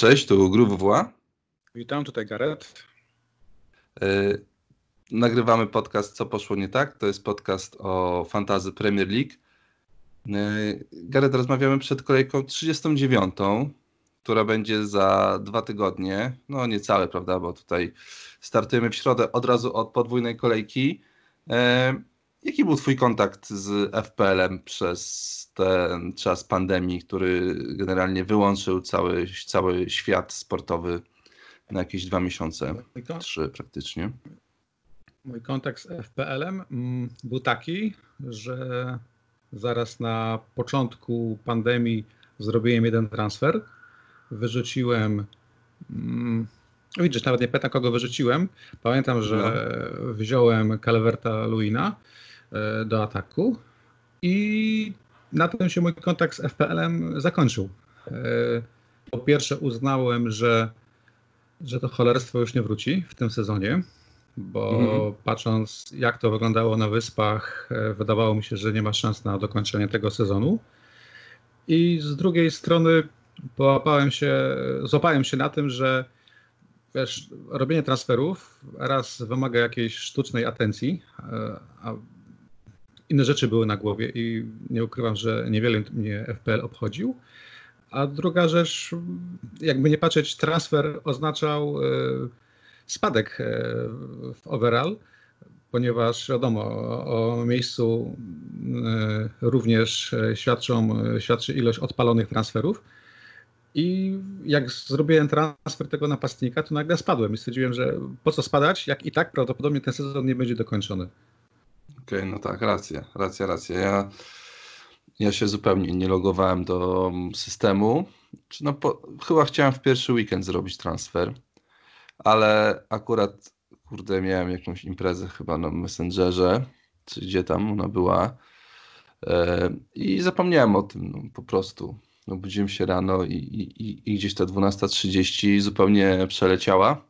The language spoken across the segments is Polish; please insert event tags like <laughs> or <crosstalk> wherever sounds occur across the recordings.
Cześć, tu Gru WWA. Witam, tutaj Gareth. Yy, nagrywamy podcast Co poszło nie tak. To jest podcast o fantazy Premier League. Yy, Gareth, rozmawiamy przed kolejką 39, która będzie za dwa tygodnie. No niecałe, prawda, bo tutaj startujemy w środę od razu od podwójnej kolejki. Yy, jaki był Twój kontakt z FPL-em przez ten czas pandemii, który generalnie wyłączył cały, cały świat sportowy na jakieś dwa miesiące, trzy praktycznie. Mój kontakt z FPL-em mm, był taki, że zaraz na początku pandemii zrobiłem jeden transfer. Wyrzuciłem. Mm, widzisz, nawet nie pytam, kogo wyrzuciłem. Pamiętam, że no. wziąłem Calverta Luina do ataku i na tym się mój kontakt z FPL-em zakończył. E, po pierwsze uznałem, że, że to cholerstwo już nie wróci w tym sezonie, bo mhm. patrząc jak to wyglądało na wyspach, e, wydawało mi się, że nie ma szans na dokończenie tego sezonu. I z drugiej strony połapałem się, złapałem się na tym, że wiesz, robienie transferów raz wymaga jakiejś sztucznej atencji, e, a inne rzeczy były na głowie i nie ukrywam, że niewiele mnie FPL obchodził. A druga rzecz, jakby nie patrzeć, transfer oznaczał e, spadek e, w overall, ponieważ wiadomo, o, miejscu e, również świadczą, świadczy ilość odpalonych transferów. I jak zrobiłem transfer tego napastnika, to nagle spadłem i stwierdziłem, że po co spadać, jak i tak prawdopodobnie ten sezon nie będzie dokończony. Okej, okay, no tak, racja, racja, racja. Ja, ja się zupełnie nie logowałem do systemu. No, po, chyba chciałem w pierwszy weekend zrobić transfer, ale akurat, kurde, miałem jakąś imprezę chyba na Messengerze, czy gdzie tam ona była e, i zapomniałem o tym, no, po prostu. Obudziłem się rano i, i, i gdzieś ta 12.30 zupełnie przeleciała.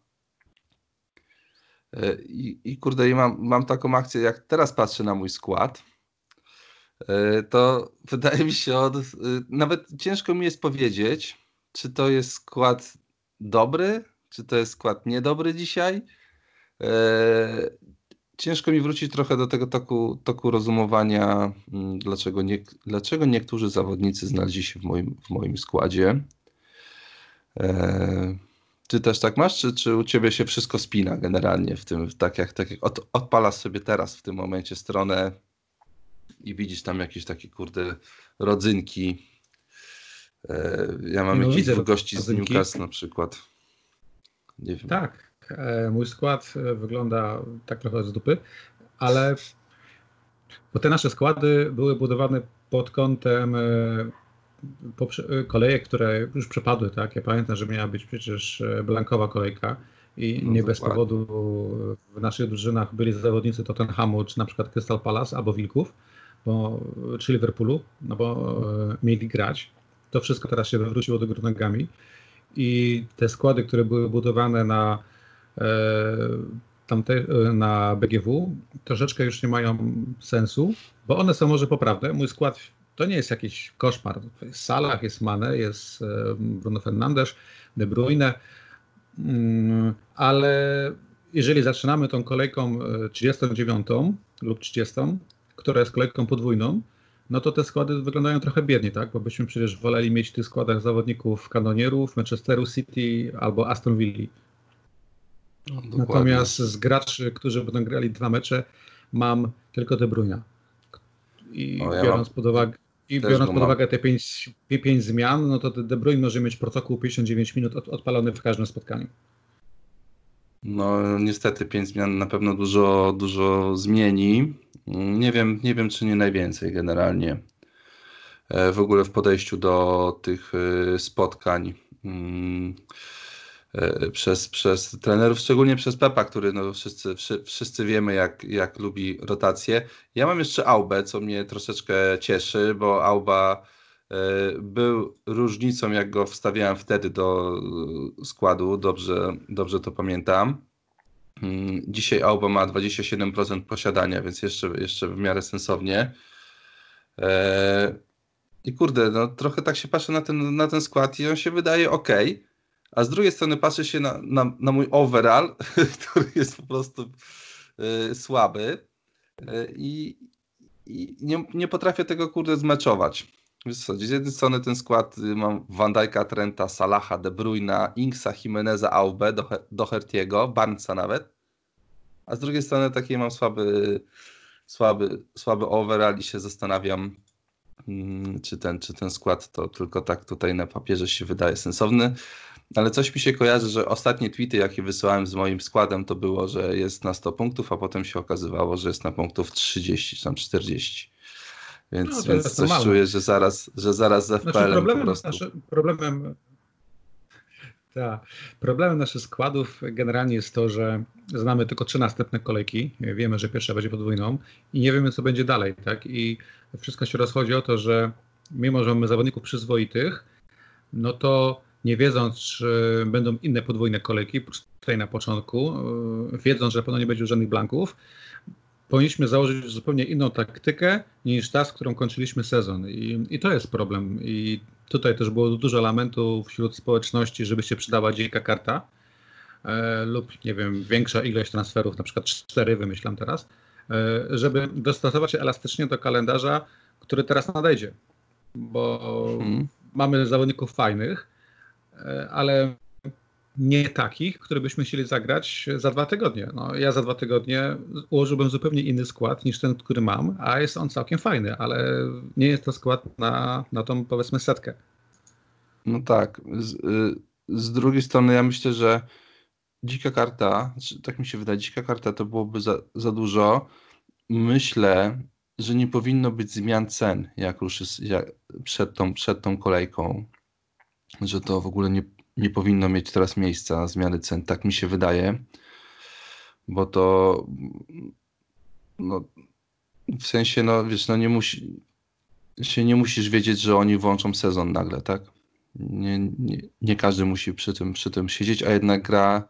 E, I, i kurde, i mam, mam taką akcję, jak teraz patrzę na mój skład, e, to <laughs> wydaje mi się, od, e, nawet ciężko mi jest powiedzieć, czy to jest skład dobry, czy to jest skład niedobry dzisiaj. Ciężko mi wrócić trochę do tego toku, toku rozumowania, mm, dlaczego, nie, dlaczego niektórzy zawodnicy znaleźli się w moim, w moim składzie. Ty też tak masz, czy, czy u ciebie się wszystko spina generalnie w tym, tak jak, tak jak od, odpalasz sobie teraz w tym momencie stronę i widzisz tam jakieś takie kurde rodzynki. E, ja mam no, jakichś dwóch gości rodzynki. z Newcastle na przykład. Nie wiem. Tak, e, mój skład e, wygląda tak trochę z dupy, ale bo te nasze składy były budowane pod kątem kolejek, które już przepadły, tak? Ja pamiętam, że miała być przecież e, blankowa kolejka i no nie bez powodu w naszych drużynach byli zawodnicy Tottenhamu, czy na przykład Crystal Palace albo Wilków, bo, czy Liverpoolu, no bo e, mieli grać. To wszystko teraz się wywróciło do góry nogami i te składy, które były budowane na e, tamte, e, na BGW troszeczkę już nie mają sensu, bo one są może poprawne. Mój skład to nie jest jakiś koszmar. Jest Salah, jest Mane, jest Bruno Fernandes, De Bruyne, mm, ale jeżeli zaczynamy tą kolejką 39 e, lub 30, która jest kolejką podwójną, no to te składy wyglądają trochę biednie, tak? Bo byśmy przecież woleli mieć w tych składach zawodników kanonierów, Manchesteru City albo Aston Villa. No, Natomiast z graczy, którzy będą grali dwa mecze, mam tylko De Bruyne. I ja biorąc mam... pod uwagę i biorąc pod uwagę te pięć, pięć zmian, no to De Bruyne może mieć protokół 59 minut od, odpalony w każdym spotkaniu. No niestety pięć zmian na pewno dużo, dużo zmieni. Nie wiem, nie wiem czy nie najwięcej generalnie. E, w ogóle w podejściu do tych e, spotkań. E, przez, przez trenerów, szczególnie przez Pepa, który no wszyscy, wszyscy wiemy, jak, jak lubi rotację. Ja mam jeszcze Aubę, co mnie troszeczkę cieszy, bo Auba e, był różnicą, jak go wstawiałem wtedy do e, składu, dobrze, dobrze to pamiętam. Mm, dzisiaj Auba ma 27% posiadania, więc jeszcze, jeszcze w miarę sensownie. I kurde, no trochę tak się patrzę na ten, na ten skład i on się wydaje ok a z drugiej strony patrzę się na, na, na mój overall, <laughs> który jest po prostu y, słaby y, i, nie, nie, potrafię tego kurde zmeczować. Z jednej strony ten skład y, mam Van Dijk'a, Trenta, Salaha, De Bruyna, Inksa, Jimeneza, Aube, Dohertiego, Barnesa nawet, a z drugiej strony taki mam słaby, słaby, słaby overall i się zastanawiam, mm, czy ten, czy ten skład to tylko tak tutaj na papierze się wydaje sensowny. Ale coś mi się kojarzy, że ostatnie tweety, jakie wysyłałem z moim składem, to było, że jest na 100 punktów, a potem się okazywało, że jest na punktów 30 czy tam 40. Więc, no, więc coś mało. czuję, że zaraz, że zaraz z FPL znaczy, problemem, po prostu... Nasze, problemem, <laughs> ta, problemem naszych składów generalnie jest to, że znamy tylko trzy następne kolejki. Wiemy, że pierwsza będzie podwójną i nie wiemy, co będzie dalej. Tak? I wszystko się rozchodzi o to, że mimo, że mamy zawodników przyzwoitych, no to nie wiedząc, czy będą inne podwójne kolejki, tutaj na początku, e, wiedząc, że pewno nie będzie żadnych blanków, powinniśmy założyć zupełnie inną taktykę niż ta, z którą kończyliśmy sezon. I, I, to jest problem. I tutaj też było dużo elementów wśród społeczności, żeby się przydała dzika karta e, lub, nie wiem, większa ilość transferów, na przykład cztery, wymyślam teraz, e, żeby dostosować się elastycznie do kalendarza, który teraz nadejdzie. Bo hmm. mamy zawodników fajnych, ale nie takich, które byśmy chcieli zagrać za dwa tygodnie. No, ja za dwa tygodnie ułożyłbym zupełnie inny skład niż ten, który mam, a jest on całkiem fajny, ale nie jest to skład na, na tą powiedzmy setkę. No tak. Z, y, z drugiej strony ja myślę, że dzika karta, znaczy, tak mi się wydaje, dzika karta to byłoby za, za dużo. Myślę, że nie powinno być zmian cen, jak ruszy jak przed, tą, przed tą kolejką że to w ogóle nie, nie powinno mieć teraz miejsca zmiany cen. Tak mi się wydaje, bo to no, w sensie, no wiesz, no nie musi się nie musisz wiedzieć, że oni włączą sezon nagle, tak? Nie, nie, nie każdy musi przy tym, przy tym siedzieć, a jednak gra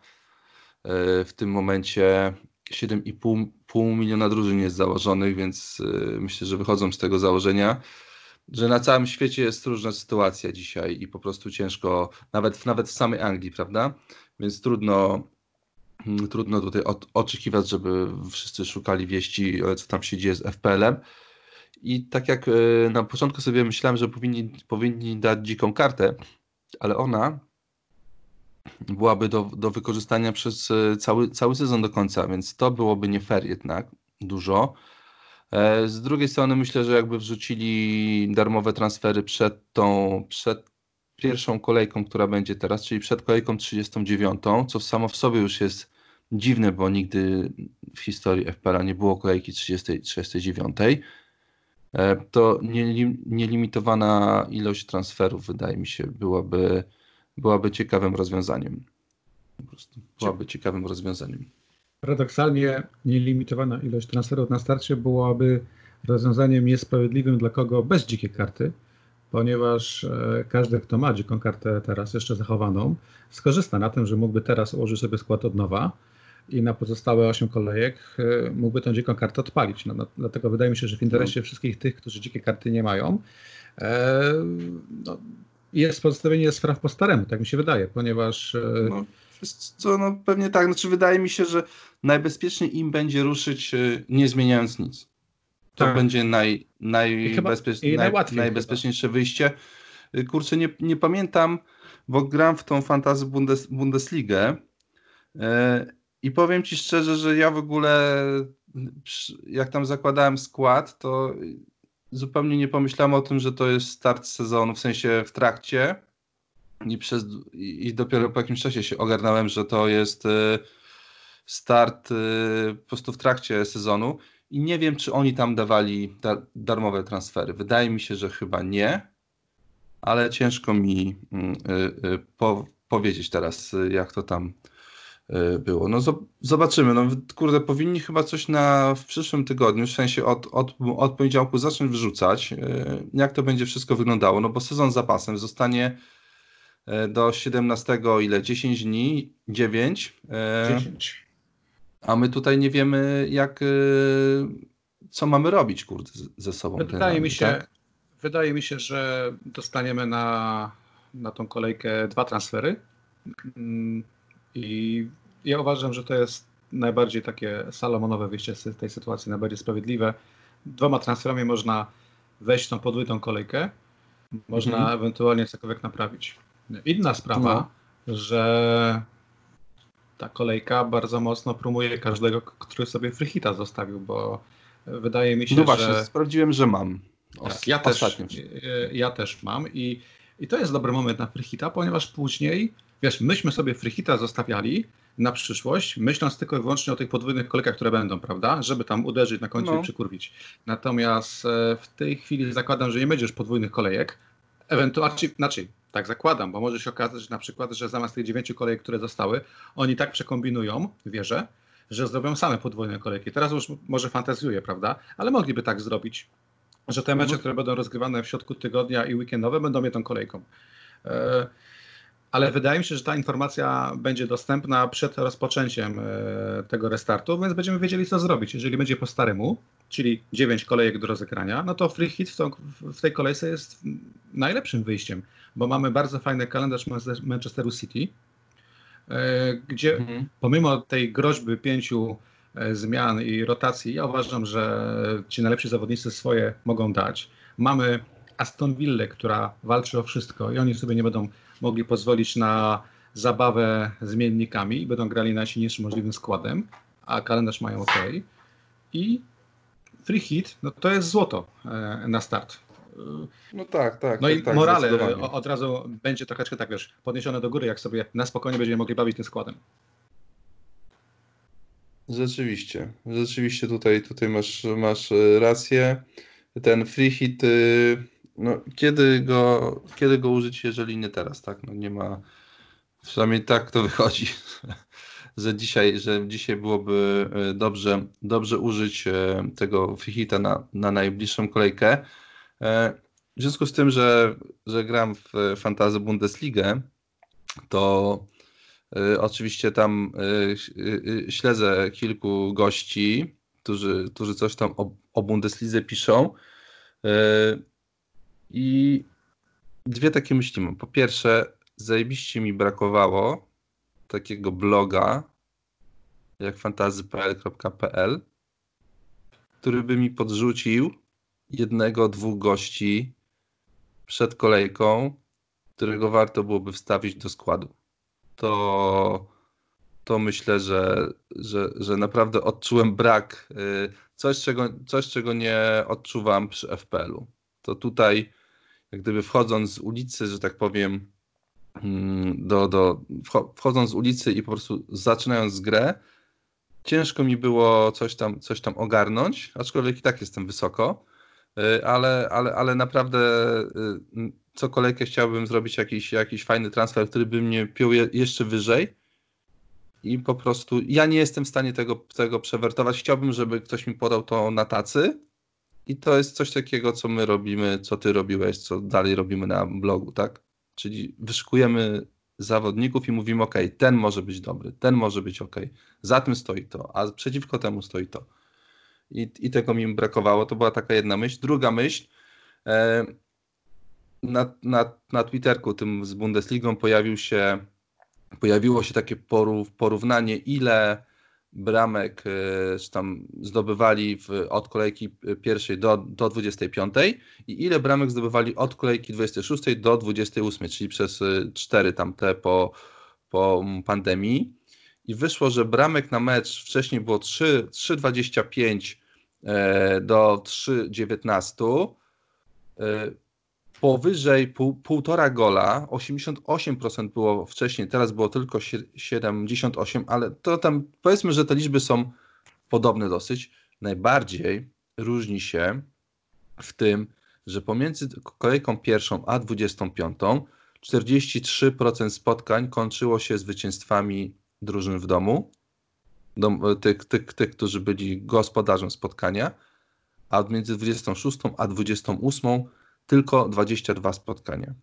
e, w tym momencie 7,5 miliona drużyn jest założonych, więc e, myślę, że wychodzą z tego założenia, że na całym świecie jest różna sytuacja dzisiaj i po prostu ciężko, nawet, nawet w samej Anglii, prawda? Więc trudno, mm, trudno tutaj od, oczekiwać, żeby wszyscy szukali wieści, co tam się dzieje z FPL-em. I tak jak e, na początku sobie myślałem, że powinni, powinni dać dziką kartę, ale ona byłaby do, do wykorzystania przez e, cały, cały sezon do końca, więc to byłoby nie fair jednak dużo. E, z drugiej strony myślę, że jakby wrzucili darmowe transfery przed tą, przed pierwszą kolejką, która będzie teraz, czyli przed kolejką 39, co samo w sobie już jest dziwne, bo nigdy w historii FPL nie było kolejki 30, 39, e, to nielimitowana ilość transferów wydaje mi się byłaby, byłaby ciekawym rozwiązaniem. Byłaby ciekawym rozwiązaniem. Paradoksalnie nielimitowana ilość transferów na starcie byłaby rozwiązaniem niesprawiedliwym dla kogo bez dzikiej karty, ponieważ e, każdy, kto ma dziką kartę teraz jeszcze zachowaną, skorzysta na tym, że mógłby teraz ułożyć sobie skład od nowa i na pozostałe 8 kolejek e, mógłby tą dziką kartę odpalić. No, no, dlatego wydaje mi się, że w interesie wszystkich tych, którzy dzikie karty nie mają, e, no, jest pozostawienie spraw po staremu, tak mi się wydaje, ponieważ no co, no pewnie tak. Znaczy, wydaje mi się, że najbezpieczniej im będzie ruszyć, y, nie zmieniając nic. To tak. będzie naj, najbezpiecz... naj, najbezpieczniejsze chyba. wyjście. Y, kurczę, nie, nie pamiętam, bo gram w tą fantazy Bundes, Bundesligę yy, i powiem Ci szczerze, że ja w ogóle jak tam zakładałem skład, to zupełnie nie pomyślałem o tym, że to jest start sezonu, w sensie w trakcie i, przez, i dopiero po jakimś czasie się ogarnąłem, że to jest y, start y, po prostu w trakcie sezonu i nie wiem, czy oni tam dawali dar, darmowe transfery. Wydaje mi się, że chyba nie, ale ciężko mi mm, y, po, powiedzieć teraz, jak to tam było. No zobaczymy. No kurde, powinni chyba coś na, w przyszłym tygodniu, w sensie od, od, od poniedziałku zacząć wrzucać, jak to będzie wszystko wyglądało, no bo sezon z zapasem zostanie do 17, ile? 10 dni? 9? 10. A my tutaj nie wiemy, jak, e, co mamy robić, kurde, ze sobą. Wydaje mi się, tak? wydaje mi się, że dostaniemy na, na tą kolejkę dwa transfery. Mm, I ja uważam, że to jest najbardziej takie salomonowe wyjście z tej sytuacji, najbardziej sprawiedliwe. Dwoma transferami można wejść tą podwójną kolejkę, można mhm. ewentualnie cokolwiek naprawić. Inna sprawa, no. że ta kolejka bardzo mocno promuje każdego, który sobie freehita zostawił, bo wydaje mi się, no właśnie, że... sprawdziłem, że mam. Tak, ja, też, ja też mam i, i to jest dobry moment na freehita, ponieważ później, wiesz, myśmy sobie freehita zostawiali na przyszłość, myśląc tylko i wyłącznie o tych podwójnych kolejkach, które będą, prawda, żeby tam uderzyć na końcu no. i przykurwić. Natomiast e, w tej chwili zakładam, że nie będziesz podwójnych kolejek, ewentualnie, znaczy, tak zakładam, bo może się okazać, że na przykład, że zamiast tych dziewięciu kolejek, które zostały, oni tak przekombinują, wierzę, że zrobią same podwójne kolejki. Teraz już może fantazjuję, prawda? Ale mogliby tak zrobić, że te mecze, mhm. które będą rozgrywane w środku tygodnia i weekendowe, będą jedną kolejką. E, ale wydaje mi się, że ta informacja będzie dostępna przed rozpoczęciem e, tego restartu, więc będziemy wiedzieli, co zrobić. Jeżeli będzie po staremu, czyli 9 kolejek do rozegrania, no to free hit w, tą, w tej kolejce jest najlepszym wyjściem, bo mamy bardzo fajny kalendarz Manchesteru City, e, gdzie mhm. pomimo tej groźby pięciu e, zmian i rotacji, ja uważam, że ci najlepsi zawodnicy swoje mogą dać. Mamy Aston Villa, która walczy o wszystko i oni sobie nie będą mogli pozwolić na zabawę zmiennikami i będą grali najsilniejszym możliwym składem, a kalendarz mają ok. I free hit, no to jest złoto e, na start. No tak, tak. No tak, i tak, morale od razu będzie troszeczkę tak, wiesz, podniesione do góry, jak sobie na spokojnie będziemy mogli bawić tym składem. Rzeczywiście, rzeczywiście tutaj, tutaj masz, masz e, rację. Ten free hit y, no, kiedy go, kiedy go użyć, jeżeli nie teraz, tak? No, nie ma, przynajmniej tak to <laughs> wychodzi, że dzisiaj, że dzisiaj byłoby e, dobrze, dobrze użyć e, tego freehita na, na najbliższą kolejkę. E, w związku z tym, że, że gram w Fantasy Bundesligę, to oczywiście tam śledzę kilku gości, którzy, którzy coś tam o, o Bundeslidze piszą. I dwie takie myśli mam. Po pierwsze, zajebiście mi brakowało takiego bloga jak fantazypl.pl, który by mi podrzucił jednego, dwóch gości przed kolejką, którego warto byłoby wstawić do składu. To, to myślę, że, że, że naprawdę odczułem brak, y, coś czego, coś, czego nie odczuwam przy FPL-u. To tutaj jak gdyby wchodząc z ulicy, że tak powiem, mm, do, do, wchodząc z ulicy i po prostu zaczynając grę, ciężko mi było coś tam, coś tam ogarnąć, aczkolwiek i tak jestem wysoko, ale, ale, ale naprawdę y, co kolejkę chciałbym zrobić jakiś, jakiś fajny transfer, który by mnie piął jeszcze wyżej i po prostu ja nie jestem w stanie tego, tego przewertować. Chciałbym, żeby ktoś mi podał to na tacy, i to jest coś takiego, co my robimy, co ty robiłeś, co dalej robimy na blogu, tak? Czyli wyszukujemy zawodników i mówimy, ok, ten może być dobry, ten może być ok, za tym stoi to, a przeciwko temu stoi to. I, i tego mi brakowało, to była taka jedna myśl. Druga myśl, e, na, na, na Twitterku tym z Bundesligą pojawił się, pojawiło się takie porównanie, ile bramek czy tam zdobywali w, od kolejki pierwszej do, do 25 i ile bramek zdobywali od kolejki 26 do 28, czyli przez 4 tamte po, po pandemii. I wyszło, że bramek na mecz wcześniej było 3,25 do 3,19 powyżej pół, półtora gola, 88% było wcześniej, teraz było tylko 78%, ale to tam powiedzmy, że te liczby są podobne dosyć. Najbardziej różni się w tym, że pomiędzy kolejką pierwszą a 25 43% spotkań kończyło się zwycięstwami drużyn w domu, tych, tych, tych, którzy byli gospodarzem spotkania, a między 26 a 28 tylko 22 spotkania.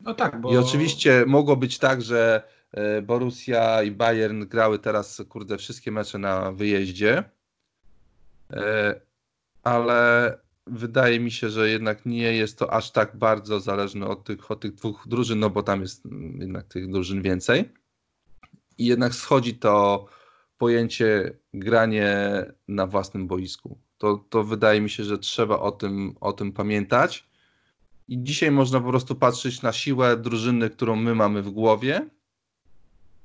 No tak, bo... I oczywiście mogło być tak, że e, Borussia i Bayern grały teraz, kurde, wszystkie mecze na wyjeździe, e, ale, wydaje mi się, że jednak nie jest to aż tak bardzo zależne od tych, od tych dwóch drużyn, no bo tam jest jednak tych drużyn więcej. I jednak schodzi to pojęcie granie na własnym boisku. To, to wydaje mi się, że trzeba o tym, o tym pamiętać. I dzisiaj można po prostu patrzeć na siłę drużyny, którą my mamy w głowie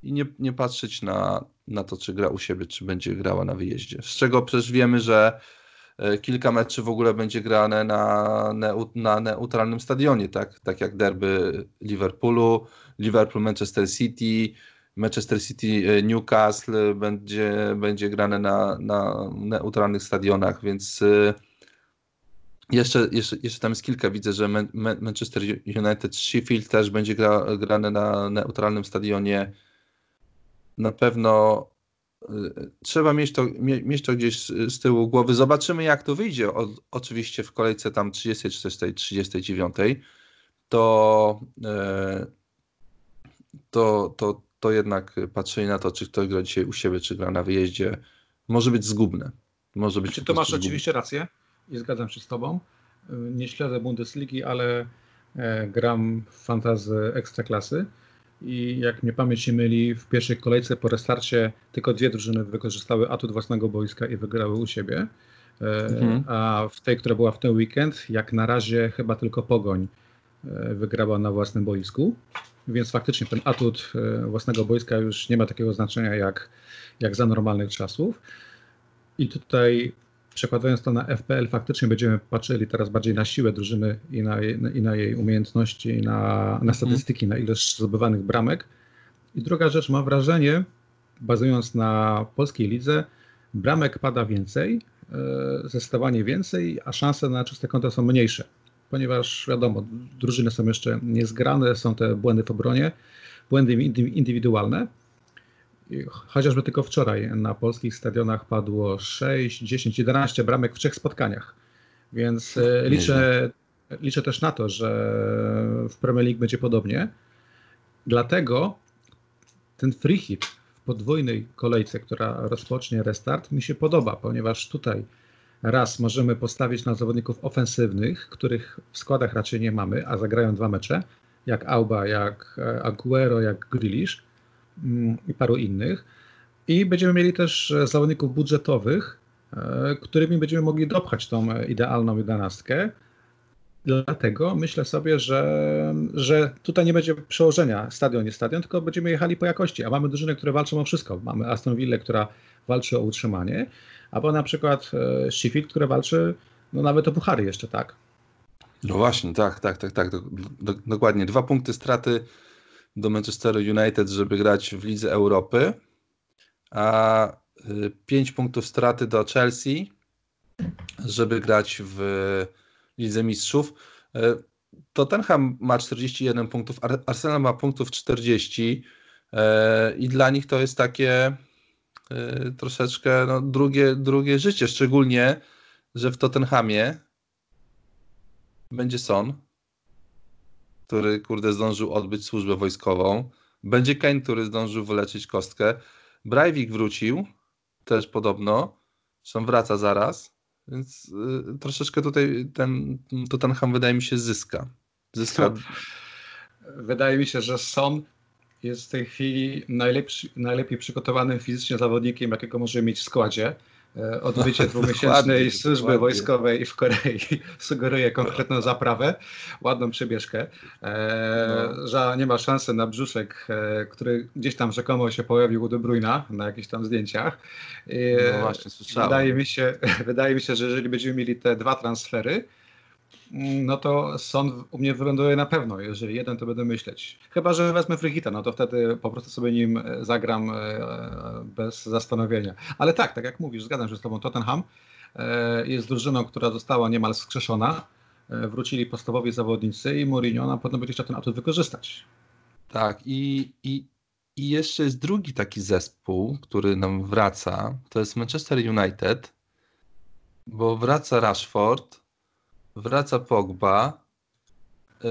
i nie, nie patrzeć na, na to, czy gra u siebie, czy będzie grała na wyjeździe. Z czego przecież wiemy, że e, kilka meczów w ogóle będzie grane na, na neutralnym stadionie, tak? tak jak derby Liverpoolu, Liverpool Manchester City, Manchester City e, Newcastle będzie, będzie grane na, na neutralnych stadionach, więc e, jeszcze, jeszcze, jeszcze tam jest kilka. Widzę, że Manchester United Sheffield też będzie gra, grane na neutralnym stadionie. Na pewno y, trzeba mieć to, mieć to gdzieś z tyłu głowy. Zobaczymy, jak to wyjdzie. O, oczywiście w kolejce tam 30 czy też tej 39 to, to, to, to jednak patrzenie na to, czy ktoś gra dzisiaj u siebie, czy gra na wyjeździe, może być zgubne. Może być czy to masz oczywiście rację i zgadzam się z Tobą. Nie śledzę Bundesligi, ale e, gram w fantazy ekstraklasy i jak mnie pamięć nie myli, w pierwszej kolejce po restarcie tylko dwie drużyny wykorzystały atut własnego boiska i wygrały u siebie. E, mhm. A w tej, która była w ten weekend, jak na razie chyba tylko Pogoń e, wygrała na własnym boisku. Więc faktycznie ten atut własnego boiska już nie ma takiego znaczenia jak, jak za normalnych czasów. I tutaj przekładając to na FPL, faktycznie będziemy patrzyli teraz bardziej na siłę drużyny i na, i na jej umiejętności, i na, na mhm. statystyki, na ilość zdobywanych bramek. I druga rzecz, mam wrażenie, bazując na polskiej lidze, bramek pada więcej, e, zdecydowanie więcej, a szanse na czyste konta są mniejsze, ponieważ wiadomo, drużyny są jeszcze niezgrane, są te błędy w obronie, błędy indywidualne. Chociażby tylko wczoraj na polskich stadionach padło 6, 10, 11 bramek w trzech spotkaniach. Więc e, liczę, liczę też na to, że w Premier League będzie podobnie. Dlatego ten free hit w podwójnej kolejce, która rozpocznie restart, mi się podoba, ponieważ tutaj raz możemy postawić na zawodników ofensywnych, których w składach raczej nie mamy, a zagrają dwa mecze, jak Auba, jak e, Aguero, jak Grealish Mm, i paru innych. I będziemy mieli też e, zawodników budżetowych, e, którymi będziemy mogli dopchać tą idealną jedenastkę. Dlatego myślę sobie, że, że tutaj nie będzie przełożenia stadion nie stadion, tylko będziemy jechali po jakości. A mamy drużyny, które walczą o wszystko. Mamy Aston Villa, która walczy o utrzymanie, albo na przykład Sheffield, które walczy no nawet o puchary jeszcze, tak? No właśnie, tak, tak, tak, tak. Dokładnie. Dwa punkty straty do Manchesteru United, żeby grać w Lidze Europy, a 5 y, punktów straty do Chelsea, żeby grać w Lidze Mistrzów. Y, Tottenham ma 41 punktów, Arsenal ma punktów 40 y, i dla nich to jest takie troszeczkę no, drugie, drugie życie, szczególnie, że w Tottenhamie będzie Son, który, kurde, zdążył odbyć służbę wojskową. Będzie Kane, który zdążył wyleczyć kostkę. Breivik wrócił, też podobno. Zresztą wraca zaraz. Więc y, troszeczkę tutaj ten Tottenham wydaje mi się zyska. zyska. Wydaje mi się, że Son jest w tej chwili najlepiej przygotowanym fizycznie zawodnikiem, jakiego może mieć w składzie. E, odbycie <laughs> dwumiesięcznej służby dokładnie. wojskowej w Korei <laughs> sugeruje konkretną zaprawę, ładną przebieżkę, e, no. że nie ma szansy na brzuszek, e, który gdzieś tam rzekomo się pojawił u De Bruyna na jakichś tam zdjęciach. no właśnie, słyszałem. Wydaje mi, się, <laughs> wydaje mi się, że jeżeli będziemy mieli te dwa transfery, no to sąd u mnie wyląduje na pewno. Jeżeli jeden, to będę myśleć. Chyba, że wezmę Frigita, no to wtedy po prostu sobie nim e, zagram e, bez zastanowienia. Ale tak, tak jak mówisz, zgadzam się z tobą. Tottenham e, jest drużyną, która została niemal skrzeszona. Wrócili podstawowi zawodnicy i Mourinho na pewno będzie chciał ten atut wykorzystać. Tak i, i, i jeszcze jest drugi taki zespół, który nam wraca. To jest Manchester United, bo wraca Rashford, wraca Pogba. E,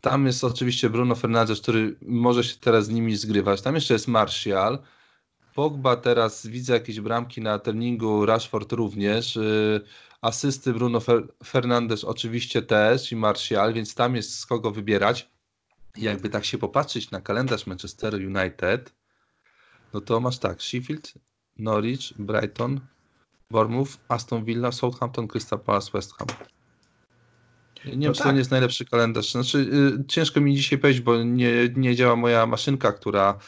tam jest oczywiście Bruno Fernandes, który może się teraz z nimi zgrywać. Tam jeszcze jest Martial. Pogba teraz widzę jakieś bramki na treningu, Rashford również. E, Asysty Bruno Fer Fernandes oczywiście też i Martial, więc tam jest z kogo wybierać. Jakby tak się popatrzeć na kalendarz Manchester United, no to masz tak, Sheffield, Norwich, Brighton, Bournemouth, Aston Villa, Southampton, Crystal Palace, West Ham. Nie no wiem, tak. czy to tak. nie jest najlepszy kalendarz. Znaczy, y, ciężko mi dzisiaj powiedzieć, bo nie, nie działa moja maszynka, która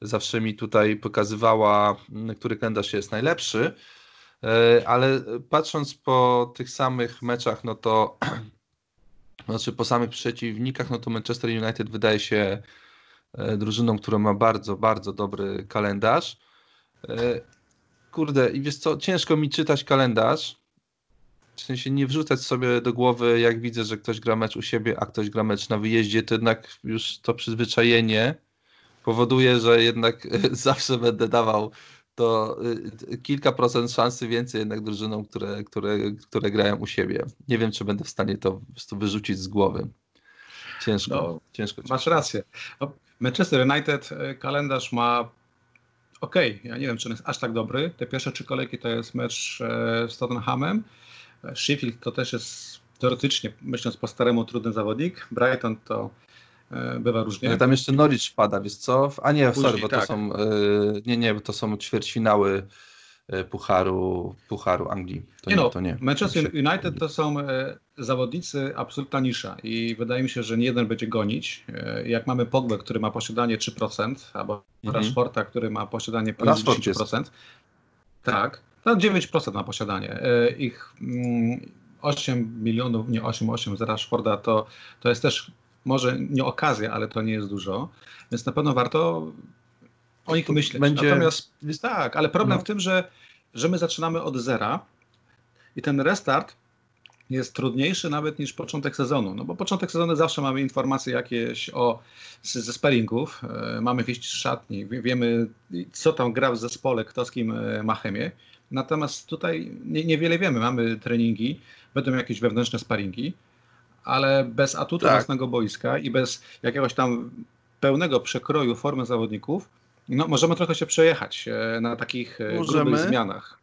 zawsze mi tutaj pokazywała, który kalendarz jest najlepszy. Y, ale patrząc po tych samych meczach, no to <clears throat> znaczy po samych przeciwnikach, no to Manchester United wydaje się y, drużyną, która ma bardzo, bardzo dobry kalendarz. Kurde, i wiesz co, ciężko mi czytać kalendarz, w sensie nie wrzucać sobie do głowy, jak widzę, że ktoś gra mecz u siebie, a ktoś gra mecz na wyjeździe, to jednak już to przyzwyczajenie powoduje, że jednak <laughs> zawsze będę dawał to y, kilka procent szansy więcej jednak drużynom, które, które, które grają u siebie. Nie wiem, czy będę w stanie to prostu wyrzucić z głowy. Ciężko. No, ciężko masz rację. No, Manchester United y, kalendarz ma ok, ja nie wiem, czy on jest aż tak dobry. Te pierwsze trzy kolejki to jest mecz e, z Tottenhamem, Sheffield to też jest teoretycznie, myśląc po staremu, trudny zawodnik. Brighton to e, bywa różnie. No, tam jeszcze Norwich wpada, wiesz co? A nie, Później, sorry, bo tak. to są e, nie, nie, to są ćwierćfinały e, Pucharu, Pucharu Anglii. To nie, nie, no, to nie. Manchester United to są zawodnicy absolutna nisza i wydaje mi się, że nie jeden będzie gonić. Jak mamy Pogbę, który ma posiadanie 3%, albo mhm. Rashforda, który ma posiadanie poniżej 10%. Tak, to 9% na posiadanie. E, ich 8 mm, milionów, nie 8, 8 z Rashforda to, to jest też może nie okazja, ale to nie jest dużo. Więc na pewno warto o nich myśleć. Będzie... Natomiast tak, ale problem no. w tym, że, że my zaczynamy od zera i ten restart jest trudniejszy nawet niż początek sezonu. No bo początek sezonu zawsze mamy informacje jakieś o, ze sparingów, e, mamy wieść z szatni, wiemy co tam gra w zespole, kto z kim e, ma chemię. Natomiast tutaj nie, niewiele wiemy. Mamy treningi, będą jakieś wewnętrzne sparingi, ale bez atutu tak. własnego boiska i bez jakiegoś tam pełnego przekroju formy zawodników, no, możemy trochę się przejechać e, na takich możemy, grubych zmianach.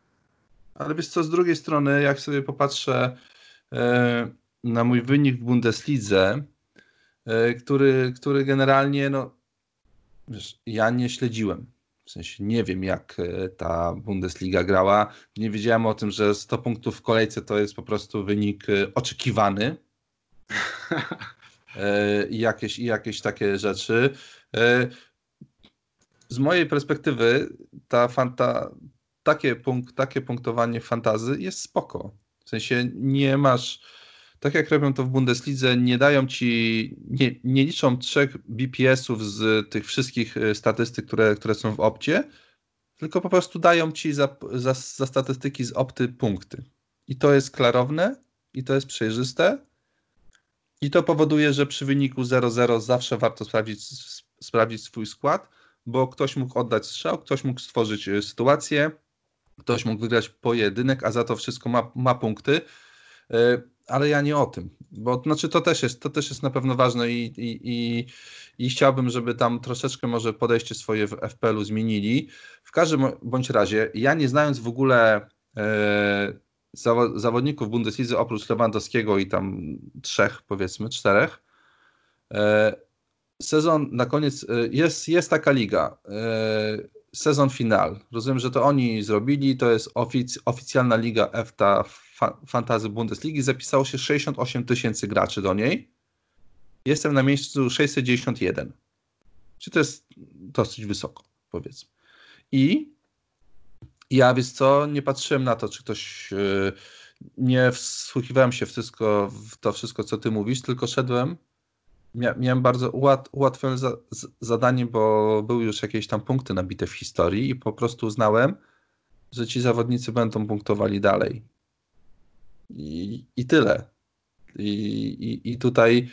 Ale wiesz co, z drugiej strony, jak sobie popatrzę na mój wynik w Bundeslidze, e, który, który generalnie, no, wiesz, ja nie śledziłem w sensie nie wiem, jak e, ta Bundesliga grała. Nie wiedziałem o tym, że 100 punktów w kolejce to jest po prostu wynik e, oczekiwany. E, I jakieś, I jakieś takie rzeczy. Z mojej perspektywy ta fanta, takie, punkt, takie punktowanie fantazy jest spoko. W sensie nie masz tak jak robią to w Bundeslidze, nie dają ci, nie, nie liczą trzech BPS-ów z tych wszystkich e, statystyk, które, które są w opcie, tylko po prostu dają ci za, za, za statystyki z opty punkty. I to jest klarowne, i to jest przejrzyste, i to powoduje, że przy wyniku 0-0 zawsze warto sprawdzić, sprawdzić swój skład, bo ktoś mógł oddać strzał, ktoś mógł stworzyć e, sytuację, ktoś mógł wygrać pojedynek, a za to wszystko ma, ma punkty. E, ale ja nie o tym, bo znaczy to też jest, to też jest na pewno ważne i, i, i, i chciałbym, żeby tam troszeczkę może podejście swoje w FPL-u zmienili. W każdym bądź razie, ja nie znając w ogóle e, zawodników Bundeslidze oprócz Lewandowskiego i tam trzech, powiedzmy, czterech, e, sezon na koniec, e, jest, jest taka liga, sezon final. Rozumiem, że to oni zrobili, to jest ofic oficjalna liga EFTA fa Fantazy Bundesligi. Zapisało się 68 tysięcy graczy do niej. Jestem na miejscu 691. Czy to jest dosyć wysoko, powiedzmy. I ja, wiesz co, nie patrzyłem na to, czy ktoś... Yy, nie wsłuchiwałem się w, wszystko, w to wszystko, co ty mówisz, tylko szedłem miałem bardzo ułat, ułatwione za, zadanie, bo były już jakieś tam punkty nabite w historii i po prostu uznałem, że ci zawodnicy będą punktowali dalej. I, i tyle. I, i, i tutaj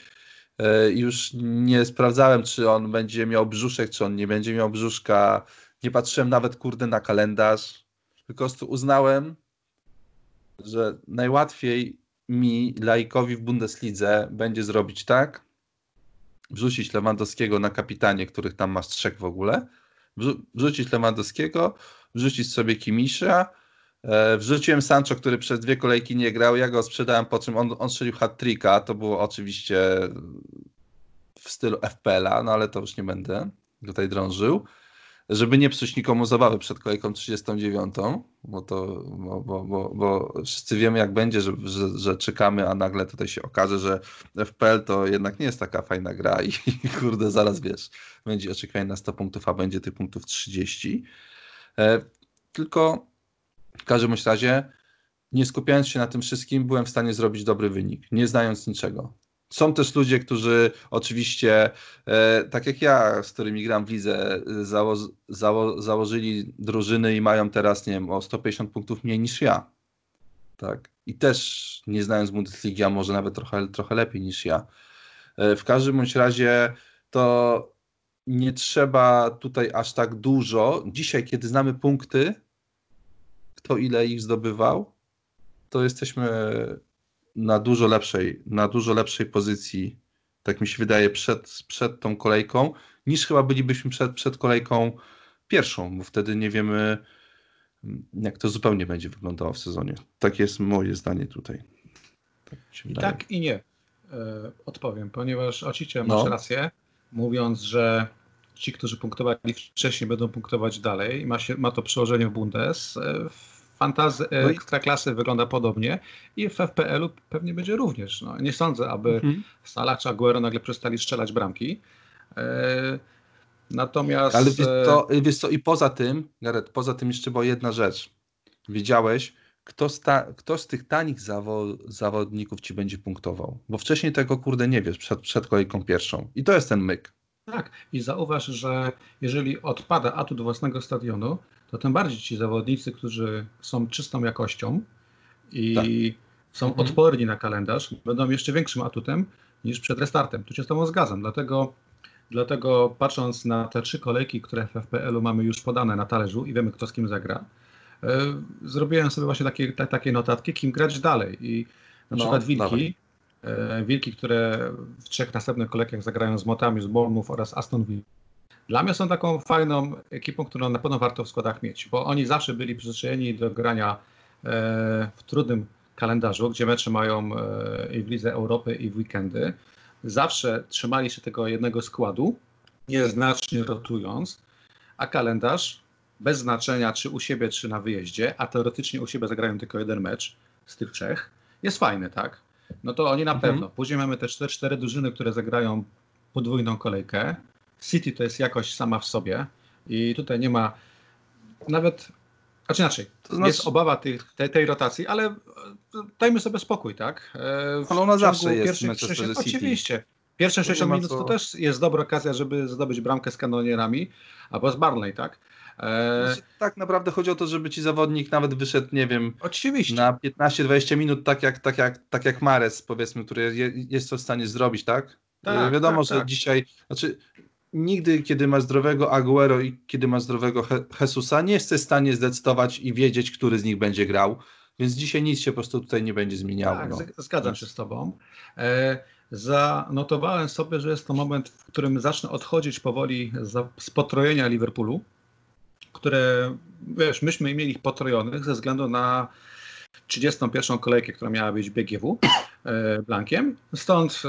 e, już nie sprawdzałem, czy on będzie miał brzuszek, czy on nie będzie miał brzuszka. Nie patrzyłem nawet, kurde, na kalendarz. Po prostu uznałem, że najłatwiej mi, laikowi w Bundeslidze, będzie zrobić tak, wrzucić Lewandowskiego na kapitanie, których tam masz trzech w ogóle, wrzucić Lewandowskiego, wrzucić sobie Kimisza, E, wrzuciłem Sancho, który przez dwie kolejki nie grał. Ja go sprzedałem, po czym on, on strzelił hat-tricka. To było oczywiście w stylu FPL-a, no ale to już nie będę tutaj drążył. Żeby nie psuć nikomu zabawy przed kolejką 39, bo to, bo, bo, bo, bo wszyscy wiemy jak będzie, że, że, że, czekamy, a nagle tutaj się okaże, że FPL to jednak nie jest taka fajna gra i, <laughs> kurde, zaraz wiesz, będzie oczekiwanie na 100 punktów, a będzie tych punktów 30. E, tylko w każdym razie, nie skupiając się na tym wszystkim, byłem w stanie zrobić dobry wynik, nie znając niczego. Są też ludzie, którzy oczywiście, e, tak jak ja, z którymi gram w lidze, zało, zało, założyli drużyny i mają teraz, nie wiem, o 150 punktów mniej niż ja. Tak. I też nie znając Bundesligi, może nawet trochę, trochę lepiej niż ja. E, w każdym bądź razie to nie trzeba tutaj aż tak dużo. Dzisiaj, kiedy znamy punkty, kto ile ich zdobywał, to jesteśmy na dużo lepszej, na dużo lepszej pozycji, tak mi się wydaje, przed, przed tą kolejką, niż chyba bylibyśmy przed, przed kolejką pierwszą, bo wtedy nie wiemy, jak to zupełnie będzie wyglądało w sezonie. Tak jest moje zdanie tutaj. Tak I tak i nie. E, odpowiem, ponieważ oczywiście masz no. rację, mówiąc, że ci, którzy punktowali wcześniej, będą punktować dalej. Ma, się, ma to przełożenie w Bundes. E, fantazy e, no ekstraklasy wygląda podobnie i w FPL-u pewnie będzie również. No, nie sądzę, aby mhm. Salah czy Aguero nagle przestali strzelać bramki. E, natomiast... Ale wiesz co, wiesz co, i poza tym, Gareth, poza tym jeszcze była jedna rzecz. Wiedziałeś, kto, sta, kto z tych tanich zawo, zawodników ci będzie punktował. Bo wcześniej tego kurde nie wiesz przed, przed kolejką pierwszą. I to jest ten myk. Tak, i zauważ, że jeżeli odpada atut własnego stadionu, to tym bardziej ci zawodnicy, którzy są czystą jakością i tak. są mhm. odporni na kalendarz, będą jeszcze większym atutem niż przed restartem. Tu się z Tobą zgadzam, dlatego, dlatego patrząc na te trzy kolejki, które w FPL-u mamy już podane na talerzu i wiemy, kto z kim zagra, yy, zrobiłem sobie właśnie takie, t- takie notatki, kim grać dalej. I na no, przykład Wilki, yy, Wilki, które w trzech następnych kolejkach zagrają z Motami, z Bournemouth oraz Aston Villa, dla mnie są taką fajną ekipą, którą na pewno warto w składach mieć, bo oni zawsze byli przyzwyczajeni do grania e, w trudnym kalendarzu, gdzie mecze mają e, i w Lidze Europy, i w weekendy. Zawsze trzymali się tego jednego składu, nieznacznie rotując, a kalendarz bez znaczenia, czy u siebie, czy na wyjeździe, a teoretycznie u siebie zagrają tylko jeden mecz z tych trzech, jest fajny, tak? No to oni na mhm. pewno. Później mamy te cztery, cztery drużyny, które zagrają podwójną kolejkę. City to jest jakość sama w sobie i tutaj nie ma nawet, znaczy inaczej, to znaczy... jest obawa tej, tej, tej, rotacji, ale e, dajmy sobie spokój, tak? E, w ale ona zawsze jest City. Oczywiście. Pierwsze 60 minut co... to też jest dobra okazja, żeby zdobyć bramkę z kanonierami, albo z Barnley, tak? E... Znaczy, tak naprawdę chodzi o to, żeby ci zawodnik nawet wyszedł, nie wiem, Oczywiście. na 15-20 minut, tak jak, tak, jak, tak jak Mares, powiedzmy, który jest to w stanie zrobić, tak? tak Wiadomo, tak, że tak. dzisiaj, znaczy nigdy, kiedy masz zdrowego Aguero i kiedy masz zdrowego Jesusa, nie jesteś w stanie zdecydować i wiedzieć, który z nich będzie grał. Więc dzisiaj nic się po prostu tutaj nie będzie zmieniało. Tak, no. zgadzam się z Tobą. E, zanotowałem sobie, że jest to moment, w którym zacznę odchodzić powoli z potrojenia Liverpoolu, które, wiesz, myśmy mieli ich potrojonych ze względu na 31. kolejkę, która miała być BGW blankiem, stąd e,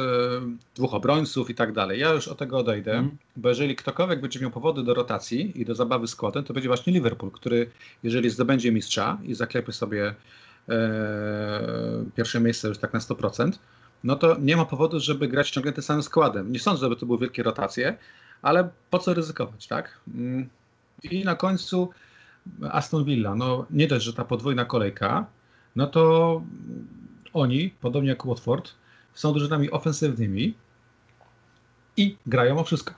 dwóch obrońców i tak dalej. Ja już od tego odejdę, mm. bo jeżeli ktokolwiek będzie miał powody do rotacji i do zabawy składem, to będzie właśnie Liverpool, który jeżeli zdobędzie mistrza i zaklepie sobie e, pierwsze miejsce już tak na 100%, no to nie ma powodu, żeby grać ciągle tym samym składem. Nie sądzę, żeby to były wielkie rotacje, ale po co ryzykować, tak? Mm. I na końcu Aston Villa, no nie dość, że ta podwójna kolejka, no to oni, podobnie jak Watford, są drużynami ofensywnymi i grają o wszystko.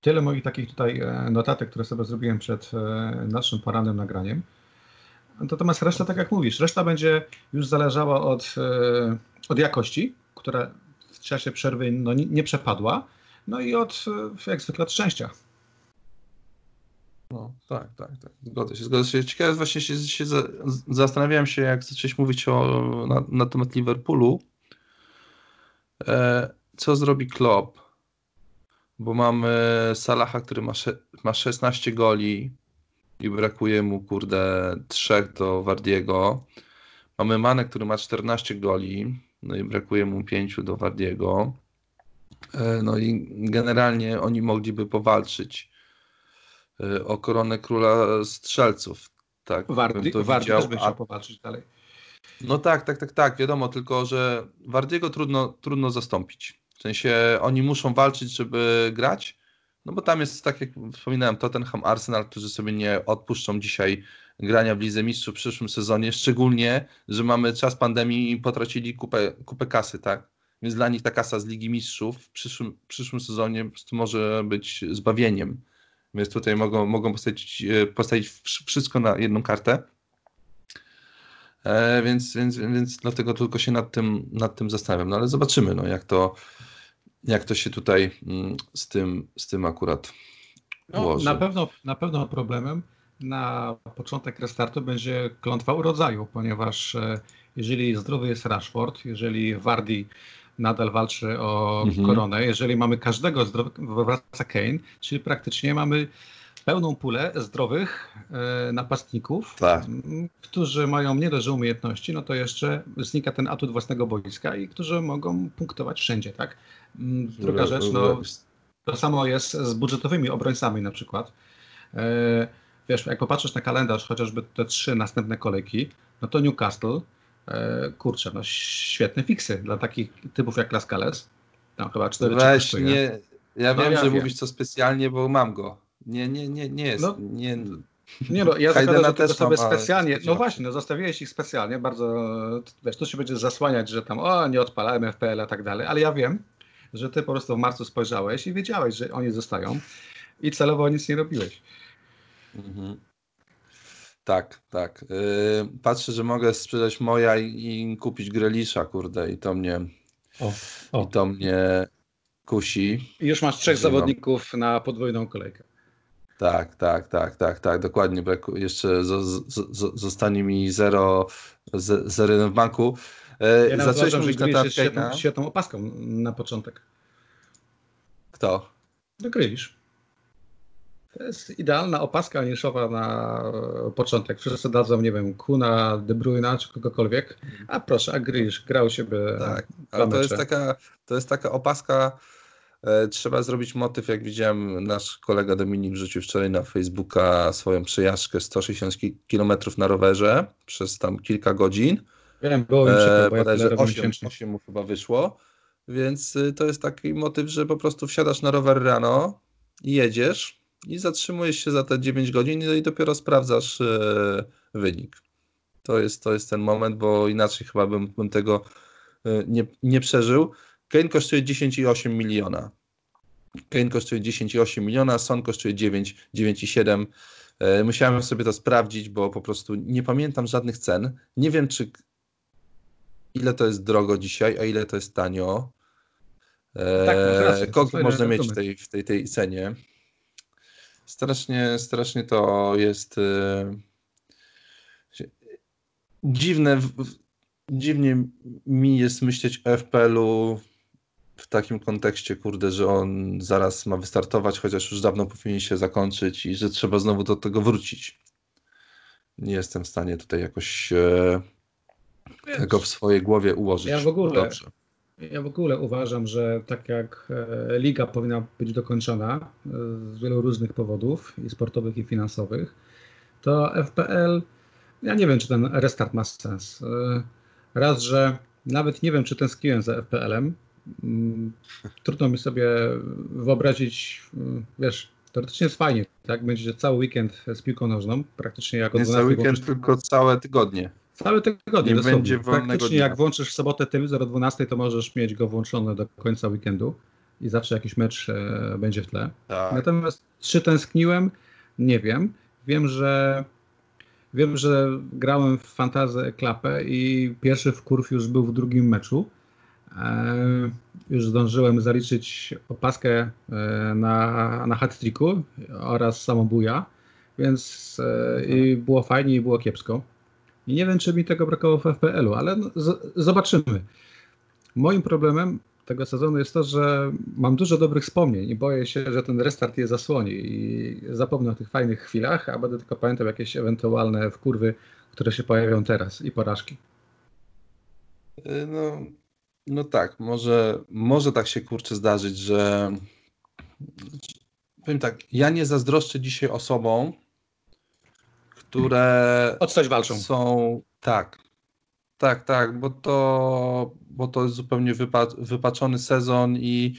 Tyle moich takich tutaj e, notatek, które sobie zrobiłem przed e, naszym porannym nagraniem. Natomiast reszta, tak jak mówisz, reszta będzie już zależała od, e, od jakości, która w czasie przerwy no, nie przepadła, no i od, jak zwykle, od szczęścia. No, tak, tak, tak. Zgodzę się, zgodzę się. Ciekawe właśnie się, się zastanawiałem się, jak zacząłeś mówić o, na, na temat Liverpoolu. E, co zrobi Klopp? Bo mamy Salaha, który ma, ma 16 goli i brakuje mu, kurde, trzech do Wardiego. Mamy Manę, który ma 14 goli, no i brakuje mu pięciu do Wardiego. E, no i generalnie oni mogliby powalczyć o koronę króla strzelców. Tak, Wardy, Wardy też by chciał powalczyć dalej. No tak, tak, tak, tak, wiadomo, tylko że Wardiego trudno, trudno zastąpić. W sensie oni muszą walczyć, żeby grać, no bo tam jest, tak jak wspominałem, Tottenham, Arsenal, którzy sobie nie odpuszczą dzisiaj grania w Lidze Mistrzów w przyszłym sezonie, szczególnie, że mamy czas pandemii i potracili kupę, kupę kasy, tak? Więc dla nich ta kasa z Ligi Mistrzów w przyszłym, przyszłym sezonie po prostu może być zbawieniem. Więc tutaj mogą, mogą postawić, e, postawić wszystko na jedną kartę. E, więc, więc, więc dlatego tylko się nad tym, nad tym zastanawiam. No ale zobaczymy, no, jak, to, jak to się tutaj mm, z tym, z tym akurat no, ułoży. Na pewno, na pewno problemem na początek restartu będzie klątwa urodzaju, ponieważ e, jeżeli zdrowy jest Rashford, jeżeli Wardy nadal walczy o mhm. koronę, jeżeli mamy każdego zdrowego, wraca Kane, czyli praktycznie mamy pełną pulę zdrowych e, napastników, tak. którzy mają nie dość umiejętności, no to jeszcze znika ten atut własnego boiska i którzy mogą punktować wszędzie, tak? Druga rzecz, no to samo jest z budżetowymi obrońcami na przykład. E, wiesz, jak popatrzysz na kalendarz, chociażby te trzy następne kolejki, no to Newcastle, kurczę, no świetne fiksy dla takich typów jak Lascales. Tam chyba 4 Weź, nie, ja no wiem, ja że wiem. mówisz to specjalnie, bo mam go. Nie, nie, nie, nie jest. No, nie, nie no, ja zakładam, że tylko sobie specjalnie, no właśnie, no zostawiłeś ich specjalnie, bardzo, wiesz, tu się będzie zasłaniać, że tam, o, nie odpalałem FPL a tak dalej, ale ja wiem, że ty po prostu w marcu spojrzałeś i wiedziałeś, że oni zostają i celowo nic nie robiłeś. Mhm. Tak, tak. Yy, patrzę, że mogę sprzedać moja i, i kupić Grelisza, kurde, i to mnie o, o. i to mnie kusi. I już masz trzech zawodników na podwójną kolejkę. Tak, tak, tak, tak, tak, dokładnie. Braku, jeszcze z, z, z, zostanie mi zero, zero w banku. E, ja Zacząłeś mówić na świetną, świetną opaską na początek. Kto? No Grylisz. To jest idealna opaska niszowa na początek. Wszyscy dadzą, nie wiem, Kuna, De czy kogokolwiek. A proszę, a Grylisz grał siebie. Tak, ale to jest, taka, to jest taka opaska E, trzeba zrobić motyw, jak widziałem, nasz kolega Dominik wrzucił wczoraj na Facebooka swoją przejażdżkę 160 km na rowerze przez tam kilka godzin. Wiem, było mi przykro, bo ja 8, 8 mu chyba wyszło. Więc y, to jest taki motyw, że po prostu wsiadasz na rower rano i jedziesz i zatrzymujesz się za te 9 godzin no i dopiero sprawdzasz e, wynik. To jest, to jest ten moment, bo inaczej chyba bym, bym tego e, nie, nie przeżył. Kane kosztuje 10,8 miliona. Kane kosztuje 10,8 miliona, Son kosztuje 9, 9,7. E, musiałem sobie to sprawdzić, bo po prostu nie pamiętam żadnych cen. Nie wiem, czy ile to jest drogo dzisiaj, a ile to jest tanio. E, tak, kogo można mieć w tej, w tej, tej cenie? Strasznie, strasznie to jest e, dziwne. Dziwnie mi jest myśleć o FPL-u w takim kontekście, kurde, że on zaraz ma wystartować, chociaż już dawno powinien się zakończyć i że trzeba znowu do tego wrócić. Nie jestem w stanie tutaj jakoś e, tego w swojej głowie ułożyć. Ja w ogóle, Dobrze. Ja w ogóle uważam, że tak jak e, liga powinna być dokończona e, z wielu różnych powodów, i sportowych, i finansowych, to FPL, ja nie wiem, czy ten restart ma sens. E, raz, że nawet nie wiem, czy tęskniłem za FPL-em, Mm, trudno mi sobie wyobrazić, wiesz, teoretycznie jest fajnie, tak? Będzie cały weekend z piłką nożną, praktycznie jak od Nie cały weekend, tylko całe tygodnie. Całe tygodnie, Nie będzie Praktycznie dnia. jak włączysz w sobotę telewizor o 12, to możesz mieć go włączony do końca weekendu i zawsze jakiś mecz e, będzie w tle. Tak. Natomiast czy tęskniłem? Nie wiem. Wiem, że wiem, że grałem w fantazę klapę i pierwszy wkurw już był w drugim meczu. E, już zdążyłem zaliczyć opaskę e, na, na hat oraz samobuja, więc e, i było fajnie i było kiepsko. I nie wiem, czy mi tego brakowało w FPL-u, ale no, zobaczymy. Moim problemem tego sezonu jest to, że mam dużo dobrych wspomnień i boję się, że ten restart je zasłoni i zapomnę o tych fajnych chwilach, a będę tylko pamiętał jakieś ewentualne wkurwy, które się pojawią teraz i porażki. Y, no, no tak, może, może tak się kurczę zdarzyć, że powiem tak, ja nie zazdroszczę dzisiaj osobom, które o coś walczą. Są tak, tak, tak, bo to, bo to jest zupełnie wypa wypaczony sezon i,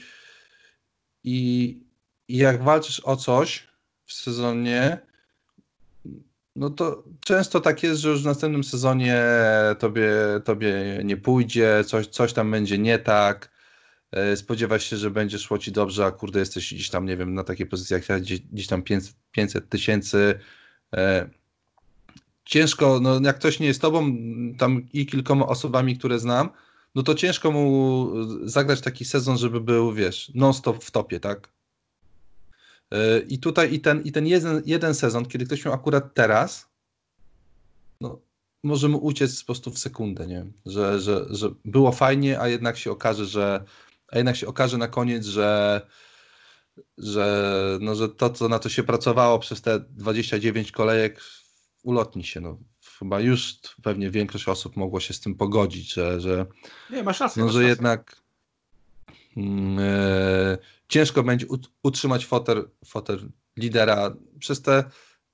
i, i jak walczysz o coś w sezonie, no to często tak jest, że już w następnym sezonie tobie, tobie nie pójdzie, coś, coś tam będzie nie tak, e, spodziewasz się, że będzie szło ci dobrze, a kurde jesteś gdzieś tam, nie wiem, na takiej pozycji jak ja, gdzieś, gdzieś tam 500 tysięcy, e, ciężko, no jak ktoś nie jest tobą, tam i kilkoma osobami, które znam, no to ciężko mu zagrać taki sezon, żeby był, wiesz, non-stop w topie, tak? E, I tutaj i ten, i ten jeden, jeden sezon, kiedy ktoś miał akurat teraz, no, może mu uciec po prostu w sekundę, nie? Że, że, że było fajnie, a jednak się okaże, że a jednak się okaże na koniec, że że, no, że to, co na to się pracowało przez te 29 kolejek, ulotni się. No, chyba już pewnie większość osób mogło się z tym pogodzić, że, że, Nie, masz rację, no, masz że rację. jednak e, ciężko będzie utrzymać fotel, fotel lidera przez te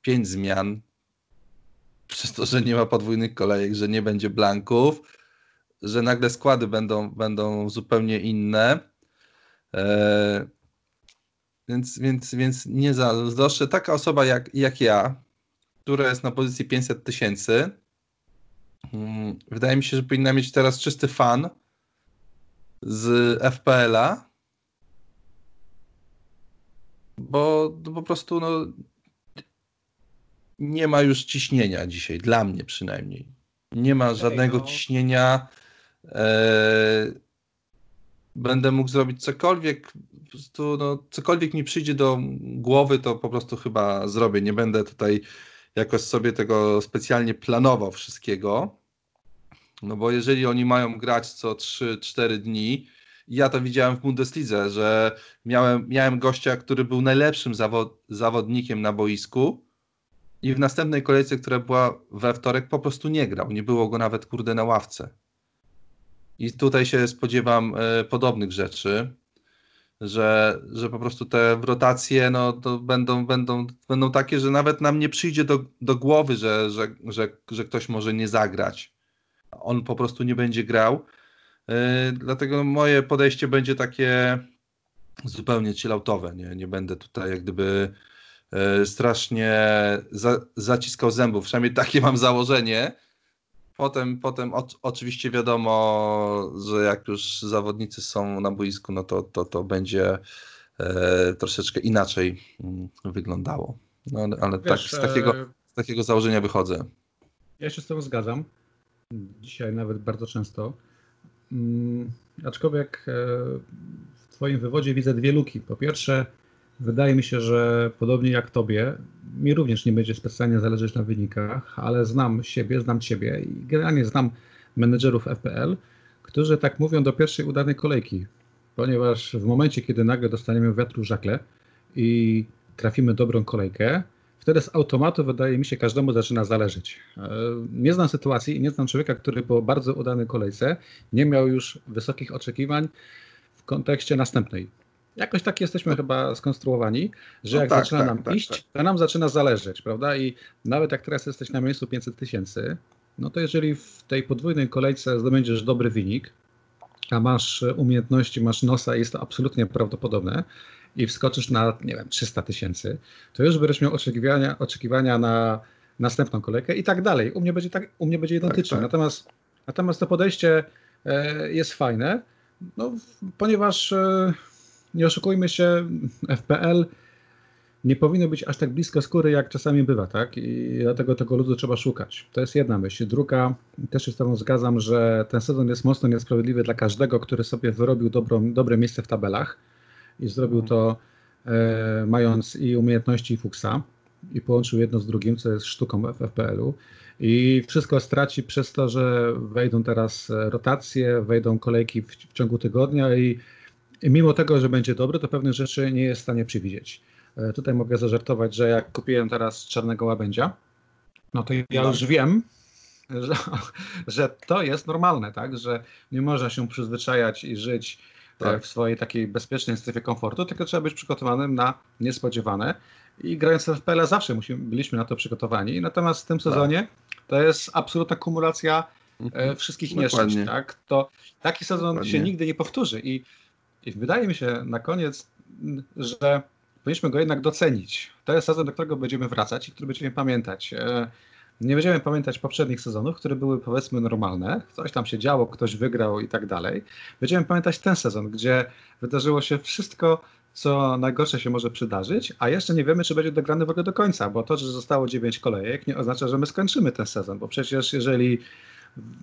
pięć zmian, przez to, że nie ma podwójnych kolejek, że nie będzie blanków, że nagle składy będą, będą zupełnie inne. E, więc, więc, więc nie zazdroszczę. Taka osoba jak, jak ja, która jest na pozycji 500 tysięcy, mm, wydaje mi się, że powinna mieć teraz czysty fan z FPL-a, bo po prostu no, nie ma już ciśnienia dzisiaj, dla mnie przynajmniej. Nie ma żadnego no. ciśnienia. E, będę mógł zrobić cokolwiek, po prostu no, cokolwiek mi przyjdzie do głowy, to po prostu chyba zrobię. Nie będę tutaj jakoś sobie tego specjalnie planował wszystkiego. No bo jeżeli oni mają grać co 3-4 dni, ja to widziałem w Bundeslidze, że miałem, miałem gościa, który był najlepszym zawod, zawodnikiem na boisku i w następnej kolejce, która była we wtorek, po prostu nie grał. Nie było go nawet kurde na ławce. I tutaj się spodziewam e, podobnych rzeczy że, że po prostu te rotacje no, to będą, będą, będą takie, że nawet nam nie przyjdzie do, do głowy, że, że, że, że ktoś może nie zagrać. On po prostu nie będzie grał. Yy, dlatego moje podejście będzie takie zupełnie chilloutowe. Nie, nie będę tutaj jak gdyby yy, strasznie za, zaciskał zębów. Przynajmniej takie mam założenie Potem, potem o, oczywiście wiadomo, że jak już zawodnicy są na boisku, no to, to, to będzie e, troszeczkę inaczej mm, wyglądało. No, ale Wiesz, tak, z takiego, e, z takiego założenia wychodzę. Ja się z tym zgadzam. Dzisiaj nawet bardzo często. Mm, aczkolwiek e, w Twoim wywodzie widzę dwie luki. Po pierwsze, Wydaje mi się, że podobnie jak tobie, mi również nie będzie specjalnie zależeć na wynikach, ale znam siebie, znam ciebie i generalnie znam menedżerów FPL, którzy tak mówią do pierwszej udanej kolejki, ponieważ w momencie, kiedy nagle dostaniemy wiatru w żakle i trafimy dobrą kolejkę, wtedy z automatu wydaje mi się każdemu zaczyna zależeć. E, nie znam sytuacji i nie znam człowieka, który po bardzo udanej kolejce nie miał już wysokich oczekiwań w kontekście następnej. Jakoś tak jesteśmy no. chyba skonstruowani, że no jak tak, zaczyna tak, nam tak, iść, tak. to nam zaczyna zależeć, prawda? I nawet jak teraz jesteś na miejscu 500 tysięcy, no to jeżeli w tej podwójnej kolejce zdobędziesz dobry wynik, a masz umiejętności, masz nosa, jest to absolutnie prawdopodobne i wskoczysz na, nie wiem, 300 tysięcy, to już będziesz miał oczekiwania, oczekiwania na następną kolejkę i tak dalej. U mnie będzie, tak, u mnie będzie identycznie. Tak, tak. Natomiast, natomiast to podejście e, jest fajne, no, ponieważ e, nie oszukujmy się, FPL nie powinno być aż tak blisko skóry, jak czasami bywa, tak? I dlatego tego ludu trzeba szukać. To jest jedna myśl. Druga, też się z Tobą zgadzam, że ten sezon jest mocno niesprawiedliwy dla każdego, który sobie wyrobił dobre miejsce w tabelach i zrobił to e, mając i umiejętności i fuksa. i połączył jedno z drugim, co jest sztuką w FPL-u. I wszystko straci przez to, że wejdą teraz rotacje, wejdą kolejki w, w ciągu tygodnia i mimo tego, że będzie dobry, to pewnych rzeczy nie jest w stanie przewidzieć. E, tutaj mogę zażartować, że jak kupiłem teraz czarnego łabędzia, no to ja już wiem, że, <laughs> że to jest normalne, tak? Że nie można się przyzwyczajać i żyć e, tak. w swojej takiej bezpiecznej strefie komfortu, tylko trzeba być przygotowanym na niespodziewane. I grając w FPL zawsze musimy, byliśmy na to przygotowani. Natomiast w tym tak. sezonie to jest absolutna kumulacja e, mhm. wszystkich nieszczęść. Tak? To taki sezon Dokładnie. się nigdy nie powtórzy. I, I wydaje mi się na koniec, że powinniśmy go jednak docenić. To jest sezon, do którego będziemy wracać i który będziemy pamiętać. E, nie będziemy pamiętać poprzednich sezonów, które były powiedzmy normalne, coś tam się działo, ktoś wygrał i tak dalej. Będziemy pamiętać ten sezon, gdzie wydarzyło się wszystko, co najgorsze się może przydarzyć, a jeszcze nie wiemy, czy będzie dograny w ogóle do końca, bo to, że zostało 9 kolejek, nie oznacza, że my skończymy ten sezon, bo przecież jeżeli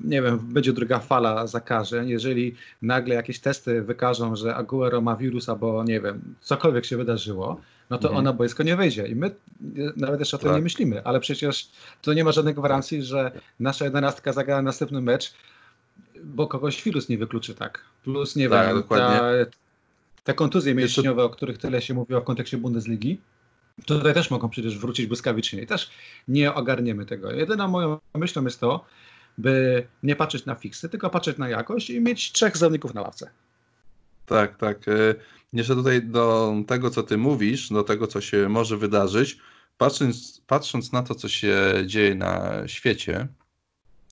nie wiem, będzie druga fala zakażeń, jeżeli nagle jakieś testy wykażą, że Aguero ma wirus albo nie wiem, cokolwiek się wydarzyło, no to mhm. ona boisko nie wyjdzie. I my nawet jeszcze o tym tak. nie myślimy, ale przecież to nie ma żadnej gwarancji, że nasza jedenastka zagra następny mecz, bo kogoś wirus nie wykluczy, tak. Plus, nie tak, wiem, ta, te kontuzje mięśniowe, o których tyle się mówiło w kontekście Bundesligi, tutaj też mogą przecież wrócić błyskawicznie i też nie ogarniemy tego. Jedyną moją myślą jest to, by nie patrzeć na fiksy, tylko patrzeć na jakość i mieć trzech zawodników na ławce. Tak, tak. Jeszcze tutaj do tego, co ty mówisz, do tego, co się może wydarzyć, patrząc, patrząc na to, co się dzieje na świecie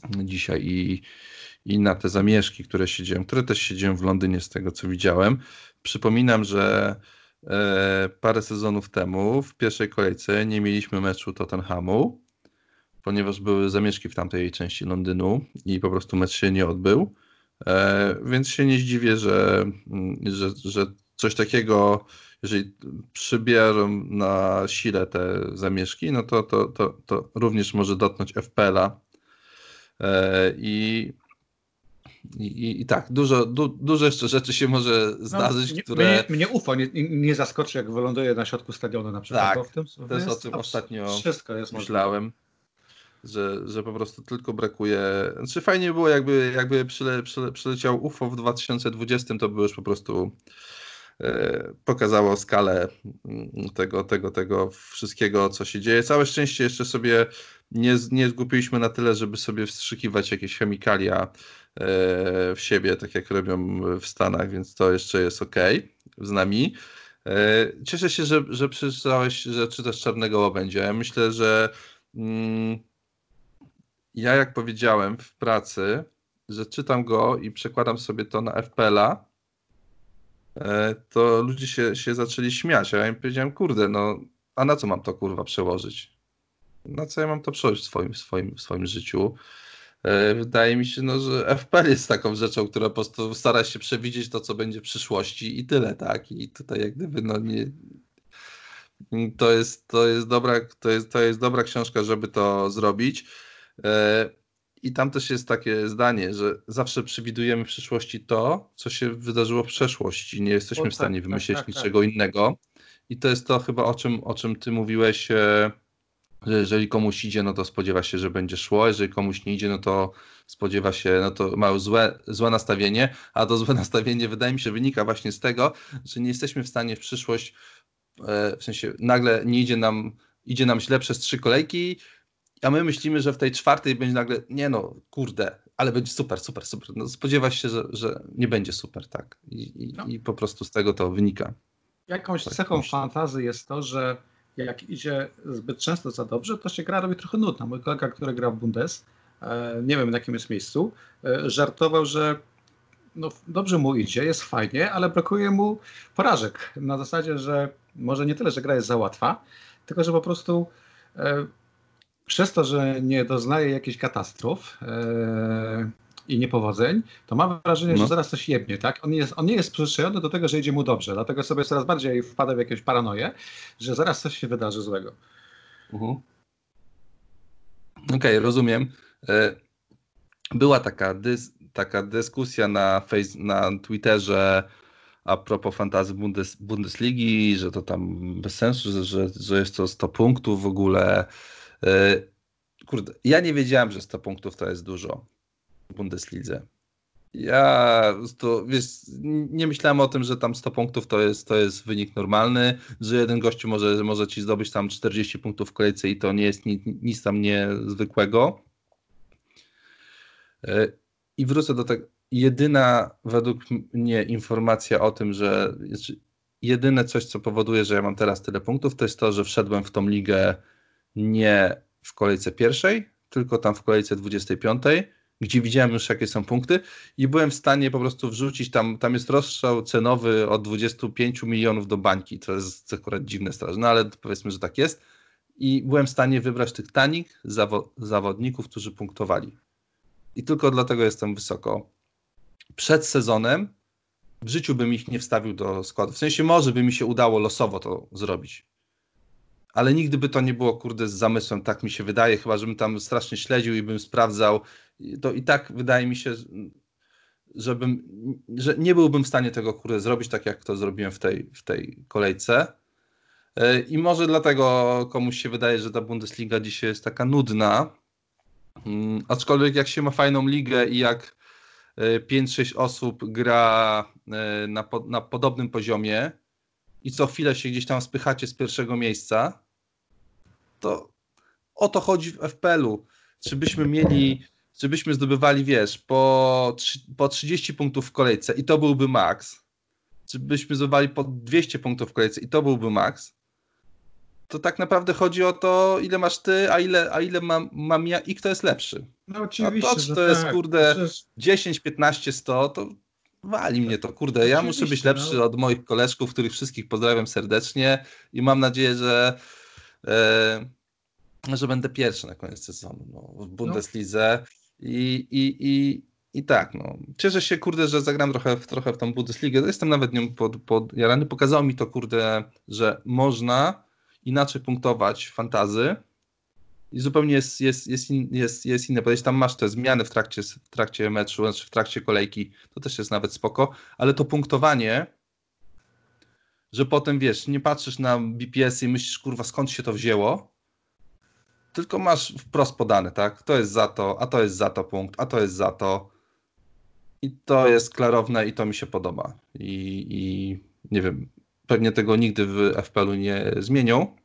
dzisiaj i, i na te zamieszki, które się dzieją, które też się dzieją w Londynie, z tego co widziałem, przypominam, że e, parę sezonów temu w pierwszej kolejce nie mieliśmy meczu Tottenhamu, ponieważ były zamieszki w tamtej części Londynu i po prostu mecz się nie odbył. E, więc się nie zdziwię, że, że, że coś takiego, jeżeli przybierą na sile te zamieszki, no to, to, to, to również może dotknąć FPL-a. E, I, i, I, tak, dużo, du, dużo jeszcze rzeczy się może no, zdarzyć, no, które. Mnie, mnie UFO nie, nie zaskoczy, jak wyląduje na środku stadionu na przykład. Tak, w tym, też o tym ostatnio wszystko jest myślałem. Możliwe że, że po prostu tylko brakuje. Znaczy fajnie było, jakby, jakby przyle, przyle, przyleciał UFO w 2020, to by już po prostu e, pokazało skalę mm, tego, tego, tego wszystkiego, co się dzieje. Całe szczęście jeszcze sobie nie, nie zgupiliśmy na tyle, żeby sobie wstrzykiwać jakieś chemikalia e, w siebie, tak jak robią w Stanach, więc to jeszcze jest ok z nami. E, cieszę się, że, że przeczytałeś, że czytasz Czarnego Łabędzia. Myślę, że mm, ja jak powiedziałem w pracy, że czytam go i przekładam sobie to na FPL-a, e, to ludzie się, się zaczęli śmiać, a ja im powiedziałem, kurde, no a na co mam to kurwa przełożyć? Na co ja mam to przełożyć w swoim, swoim, swoim życiu? E, wydaje mi się, no, że FPL jest taką rzeczą, która po prostu stara się przewidzieć to, co będzie w przyszłości i tyle, tak? I tutaj jak gdyby, no nie... To jest, to jest, dobra, to jest, to jest dobra książka, żeby to zrobić. E, I tam też jest takie zdanie, że zawsze przewidujemy w przyszłości to, co się wydarzyło w przeszłości. Nie jesteśmy o, tak, w stanie tak, wymyślić tak, tak, niczego innego. I to jest to chyba o czym, o czym ty mówiłeś, e, że jeżeli komuś idzie, no to spodziewa się, że będzie szło, jeżeli komuś nie idzie, no to spodziewa się, no to ma złe, złe nastawienie, a to złe <laughs> nastawienie wydaje mi się wynika właśnie z tego, że nie jesteśmy w stanie w przyszłość, e, w sensie nagle nie idzie nam, idzie nam źle przez trzy kolejki, a my myślimy, że w tej czwartej będzie nagle, nie no, kurde, ale będzie super, super, super. No, spodziewasz się, że, że nie będzie super, tak. I, i, no. i po prostu z tego to wynika. Jakąś tak, cechą myślę. fantazy jest to, że jak idzie zbyt często za dobrze, to się gra robi trochę nudna. Mój kolega, który gra w Bundes, e, nie wiem na jakim jest miejscu, e, żartował, że no, dobrze mu idzie, jest fajnie, ale brakuje mu porażek. Na zasadzie, że może nie tyle, że gra jest za łatwa, tylko że po prostu e, przez to, że nie doznaje jakichś katastrof e, i niepowodzeń, to mam wrażenie, no. że zaraz coś jebnie, tak? On, jest, on nie jest przyzwyczajony do tego, że idzie mu dobrze, dlatego sobie coraz bardziej wpada w jakąś paranoję, że zaraz coś się wydarzy złego. Uh-huh. Okej, okay, rozumiem. E, była taka, dys, taka dyskusja na, face, na Twitterze a propos fantazy Bundes, Bundesligi, że to tam bez sensu, że, że, że jest to 100 punktów w ogóle. E, kurde, ja nie wiedziałem, że 100 punktów to jest dużo w Bundeslidze. Ja to, wiesz, nie myślałem o tym, że tam 100 punktów to jest, to jest wynik normalny, że jeden gościu może, może ci zdobyć tam 40 punktów w kolejce i to nie jest nic, nic tam niezwykłego. E, I wrócę do tego. Jedyna według mnie informacja o tym, że znaczy, jedyne coś, co powoduje, że ja mam teraz tyle punktów, to jest to, że wszedłem w tą ligę nie w kolejce pierwszej, tylko tam w kolejce 25 gdzie widziałem już jakie są punkty i byłem w stanie po prostu wrzucić tam, tam jest rozstrzał cenowy od 25 milionów do bańki, to jest akurat dziwne straszne, no ale powiedzmy, że tak jest i byłem w stanie wybrać tych tanich zawo zawodników, którzy punktowali. I tylko dlatego jestem wysoko. Przed sezonem w życiu bym ich nie wstawił do składu. W sensie może by mi się udało losowo to zrobić ale nigdy by to nie było, kurde, z zamysłem, tak mi się wydaje, chyba żebym tam strasznie śledził i bym sprawdzał, to i tak wydaje mi się, żebym, że nie byłbym w stanie tego, kurde, zrobić tak, jak to zrobiłem w tej, w tej kolejce. E, I może dlatego komuś się wydaje, że ta Bundesliga dzisiaj jest taka nudna, mm, aczkolwiek jak się ma fajną ligę i jak 5-6 e, osób gra e, na, na podobnym poziomie i co chwilę się gdzieś tam spychacie z pierwszego miejsca, to o to chodzi w FPL-u. Czy byśmy mieli, czy byśmy zdobywali, wiesz, po, po 30 punktów w kolejce i to byłby maks, czy byśmy zdobywali po 200 punktów w kolejce i to byłby maks, to tak naprawdę chodzi o to, ile masz ty, a ile, a ile mam, mam ja i kto jest lepszy. No oczywiście, a to, czy to jest, tak. kurde, Przecież... 10, 15, 100, to wali mnie to, kurde. Ja muszę być lepszy no. od moich koleżków, których wszystkich pozdrawiam serdecznie i mam nadzieję, że e, że będę pierwszy na koniec sezonu no, w Bundeslidze no. i, i, i, i tak, no. Cieszę się, kurde, że zagram trochę, trochę w tą Bundesligę. Jestem nawet nią pod, pod jarany. Pokazało mi to, kurde, że można inaczej punktować fantazy i zupełnie jest, jest, jest, in, jest, jest inne podejście. Tam masz te zmiany w trakcie, w trakcie meczu, znaczy w trakcie kolejki, to też jest nawet spoko, ale to punktowanie, że potem wiesz, nie patrzysz na BPS i myślisz, kurwa, skąd się to wzięło, tylko masz wprost podane, tak? To jest za to, a to jest za to punkt, a to jest za to. I to jest klarowne i to mi się podoba. I, i nie wiem, pewnie tego nigdy w FPL-u nie zmienią.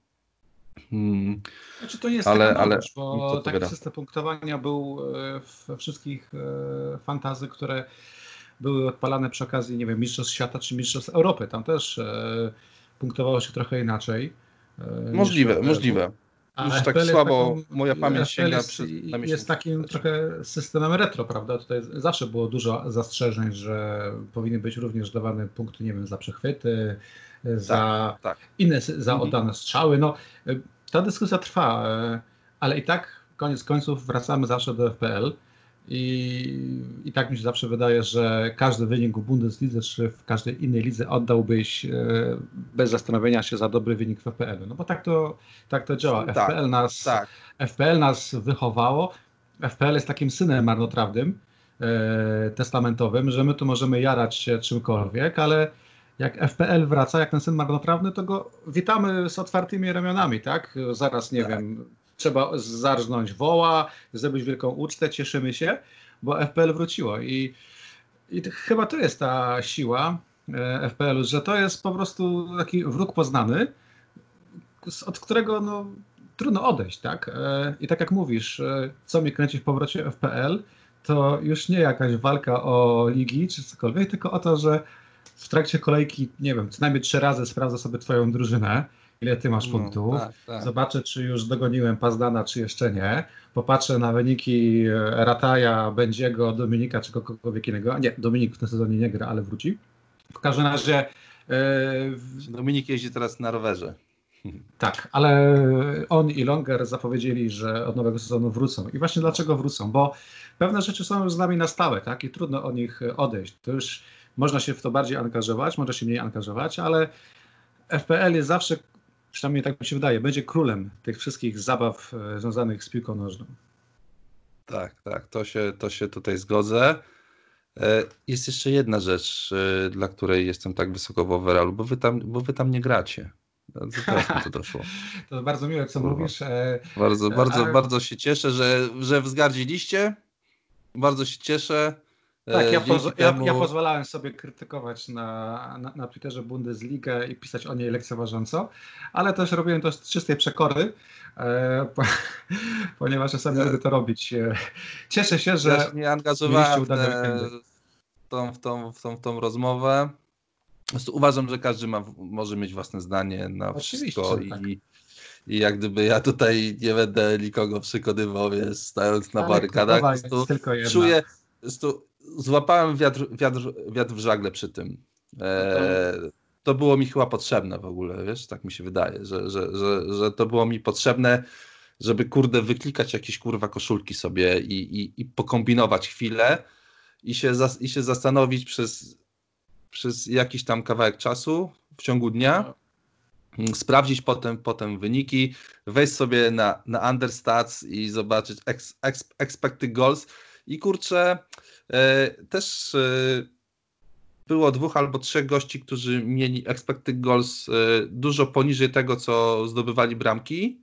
Hmm. Znaczy to jest ale, taka ale bo taki system punktowania był e, we wszystkich e, fantazy, które były odpalane przy okazji, nie wiem, Mistrzostw Świata czy Mistrzostw Europy. Tam też e, punktowało się trochę inaczej. Możliwe, możliwe. Już tak słabo taką, moja pamięć sięga jest, przy, na jest takim trochę systemem retro, prawda? Tutaj zawsze było dużo zastrzeżeń, że powinny być również dawane punkty, nie wiem, za przechwyty, za tak, tak. inne, za mhm. oddane strzały. No, ta dyskusja trwa, e, ale i tak koniec końców wracamy zawsze do FPL. I, I tak mi się zawsze wydaje, że każdy wynik w Bundeslidze czy w każdej innej lidze oddałbyś e, bez zastanowienia się za dobry wynik w FPL. No bo tak to, tak to działa. Tak, FPL, nas, tak. FPL nas wychowało. FPL jest takim synem marnotrawnym, e, testamentowym, że my tu możemy jarać się czymkolwiek, ale jak FPL wraca, jak ten syn marnotrawny, to go witamy z otwartymi ramionami, tak? Zaraz, nie tak. wiem, trzeba zarżnąć woła, zrobić wielką ucztę, cieszymy się, bo FPL wróciło i, i chyba to jest ta siła e, FPL-u, że to jest po prostu taki wróg poznany, od którego no, trudno odejść, tak? E, I tak jak mówisz, e, co mnie kręci w powrocie FPL, to już nie jakaś walka o ligi czy cokolwiek, tylko o to, że w trakcie kolejki, nie wiem, co najmniej trzy razy sprawdzę sobie twoją drużynę, ile ty masz no, punktów, tak, tak. zobaczę, czy już dogoniłem Pazdana, czy jeszcze nie, popatrzę na wyniki e, Rataja, Będziego, Dominika, czy kogokolwiek innego. Nie, Dominik w tym sezonie nie gra, ale wróci. W każdym razie... Yy... Dominik jeździ teraz na rowerze. Tak, ale on i Longer zapowiedzieli, że od nowego sezonu wrócą. I właśnie dlaczego wrócą? Bo pewne rzeczy są już z nami na stałe, tak? I trudno od nich odejść. To już można się w to bardziej angażować, może się mniej angażować, ale FPL jest zawsze, przynajmniej tak mi się wydaje, będzie królem tych wszystkich zabaw e, związanych z piłką nożną. Tak, tak, to się, to się tutaj zgodzę. E, jest jeszcze jedna rzecz, e, dla której jestem tak wysoko w overallu, bo wy tam, bo wy tam nie gracie. No, to teraz mi to <laughs> doszło. To bardzo miłe, co Kurwa. mówisz. Bardzo, bardzo, ale... bardzo się cieszę, że, że wzgardziliście. Bardzo się cieszę. Tak, ja, poz temu... ja, ja, pozwalałem sobie krytykować na, na, na Twitterze Bundesligę i pisać o niej lekceważąco, ale też robiłem to z czystej przekory, e, po, <laughs> ponieważ czasami ja, to robić. E, cieszę się, że ja się nie angażowałem w, tą, w, tą, w, tą, w tą rozmowę. Uważam, że każdy ma, może mieć własne zdanie na Oczywiście, wszystko tak. i, i jak gdyby ja tutaj nie będę nikogo przekonywał, wiesz, stając na barykadach. Czuję, złapałem wiatr, wiatr, wiatr w żagle przy tym. E, to było mi chyba potrzebne w ogóle, wiesz, tak mi się wydaje, że, że, że, że to było mi potrzebne, żeby kurde wyklikać jakieś kurwa koszulki sobie i, i, i pokombinować chwilę i się, zas, i się zastanowić przez, przez jakiś tam kawałek czasu w ciągu dnia, sprawdzić potem, potem wyniki, wejść sobie na, na understats i zobaczyć ex, ex, expected goals i kurczę, też e, było dwóch albo trzech gości, którzy mieli expected goals e, dużo poniżej tego, co zdobywali bramki.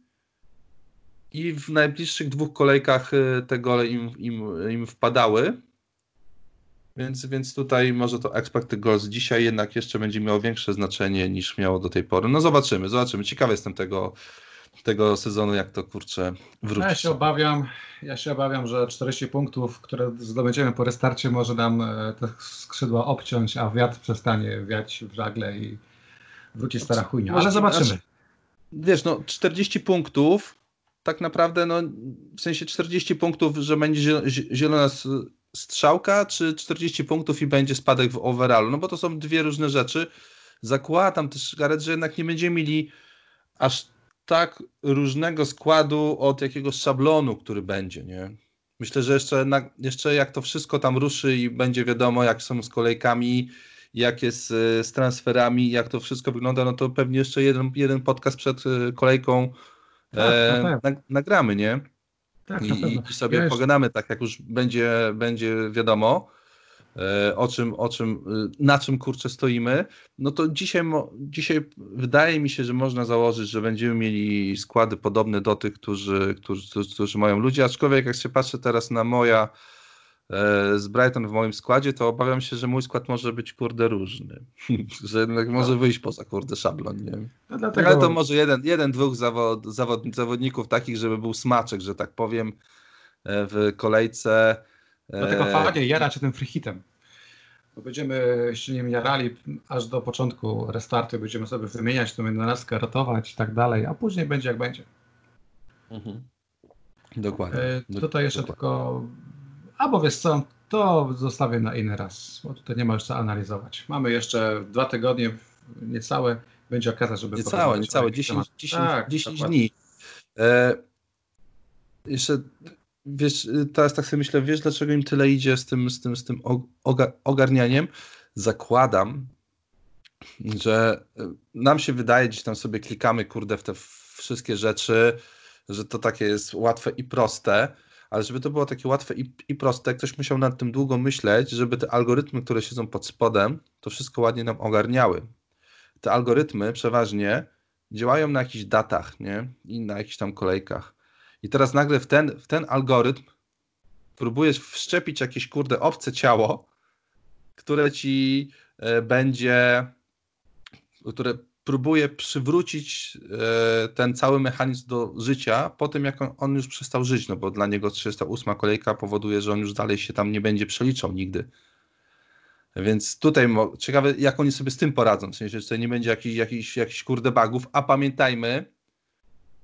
I w najbliższych dwóch kolejkach te gole im, im, im wpadały. Więc, więc tutaj może to expected goals dzisiaj jednak jeszcze będzie miało większe znaczenie niż miało do tej pory. No zobaczymy, zobaczymy. Ciekawy jestem tego, tego sezonu, jak to kurczę wróci. Ja się obawiam, ja się obawiam, że 40 punktów, które zdobędziemy po restarcie, może nam e, te skrzydła obciąć, a wiatr przestanie wiać w żagle i wróci stara chujnia. Ale zobaczymy. Znaczy, wiesz, no 40 punktów, tak naprawdę, no w sensie 40 punktów, że będzie zielona strzałka, czy 40 punktów i będzie spadek w overallu, no bo to są dwie różne rzeczy. Zakładam też, Gareth, że jednak nie będziemy mieli aż tak różnego składu od jakiegoś szablonu, który będzie, nie? Myślę, że jeszcze, na, jeszcze jak to wszystko tam ruszy i będzie wiadomo, jak są z kolejkami, jak jest e, z transferami, jak to wszystko wygląda, no to pewnie jeszcze jeden, jeden podcast przed e, kolejką tak, e, tak. nagramy, nie? Tak, I, i sobie ja pogadamy tak, jak już będzie, będzie wiadomo. E, o czym, o czym, y, na czym kurczę stoimy, no to dzisiaj, dzisiaj wydaje mi się, że można założyć, że będziemy mieli składy podobne do tych, którzy, którzy, którzy mają ludzie, aczkolwiek jak się patrzę teraz na moja e, z Brighton w moim składzie, to obawiam się, że mój skład może być kurde różny. <laughs> że jednak może no. wyjść poza kurde szablon, nie wiem. No dlatego... Ale to może jeden, jeden dwóch zawod, zawod, zawodników takich, żeby był smaczek, że tak powiem, e, w kolejce. Dlatego e... fajnie jara się tym freehitem. Bo będziemy się nim jarali aż do początku restartu, będziemy sobie wymieniać tą jednorazkę, ratować i tak dalej, a później będzie jak będzie. Mhm. Dokładnie. E, tutaj jeszcze Dokładnie. tylko, albo wiesz co, to zostawię na inny raz, bo tutaj nie ma już co analizować. Mamy jeszcze dwa tygodnie, niecałe, będzie okazja, żeby... Niecałe, niecałe, 10, 10, tak, 10 dni. E, jeszcze wiesz, y, teraz tak sobie myślę, wiesz dlaczego im tyle idzie z tym, z tym, z tym ogarnianiem? Zakładam, że y, nam się wydaje, gdzieś tam sobie klikamy, kurde, w te wszystkie rzeczy, że to takie jest łatwe i proste, ale żeby to było takie łatwe i, i proste, ktoś musiał nad tym długo myśleć, żeby te algorytmy, które siedzą pod spodem, to wszystko ładnie nam ogarniały. Te algorytmy przeważnie działają na jakichś datach, nie? I na jakichś tam kolejkach. I teraz nagle w ten, w ten algorytm próbujesz wszczepić jakieś kurde obce ciało, które ci e, będzie, które próbuje przywrócić e, ten cały mechanizm do życia po tym, jak on, już przestał żyć, no bo dla niego 308 kolejka powoduje, że on już dalej się tam nie będzie przeliczał nigdy. Więc tutaj ciekawe, jak oni sobie z tym poradzą, w sensie, że nie będzie jakichś, jakichś, jakichś kurde bugów, a pamiętajmy,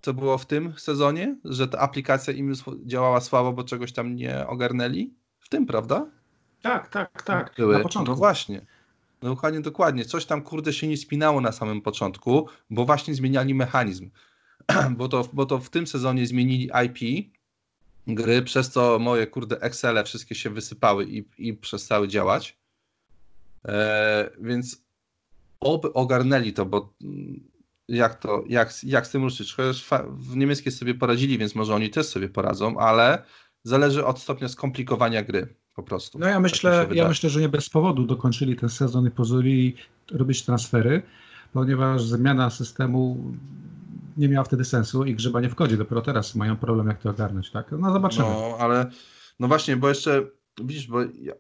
co było w tym sezonie, że ta aplikacja im działała słabo, bo czegoś tam nie ogarnęli? W tym, prawda? Tak, tak, tak. Były. Na początku. No właśnie. No dokładnie, dokładnie. Coś tam, kurde, się nie spinało na samym początku, bo właśnie zmieniali mechanizm. <clears throat> bo, to, bo to w tym sezonie zmienili IP gry, przez co moje, kurde, Excele wszystkie się wysypały i, i przestały działać. E, więc oby ogarnęli to, bo jak to, jak, jak z tym ruszyć. Chociaż w niemieckiej sobie poradzili, więc może oni też sobie poradzą, ale zależy od stopnia skomplikowania gry. Po prostu. No ja Tak myślę, się ja myślę, że nie bez powodu dokończyli ten sezon i pozwolili robić transfery, ponieważ zmiana systemu nie miała wtedy sensu i Grzyba nie wchodzi. Dopiero teraz mają problem, jak to ogarnąć, tak? No zobaczymy. No, ale no właśnie, bo jeszcze widzisz, bo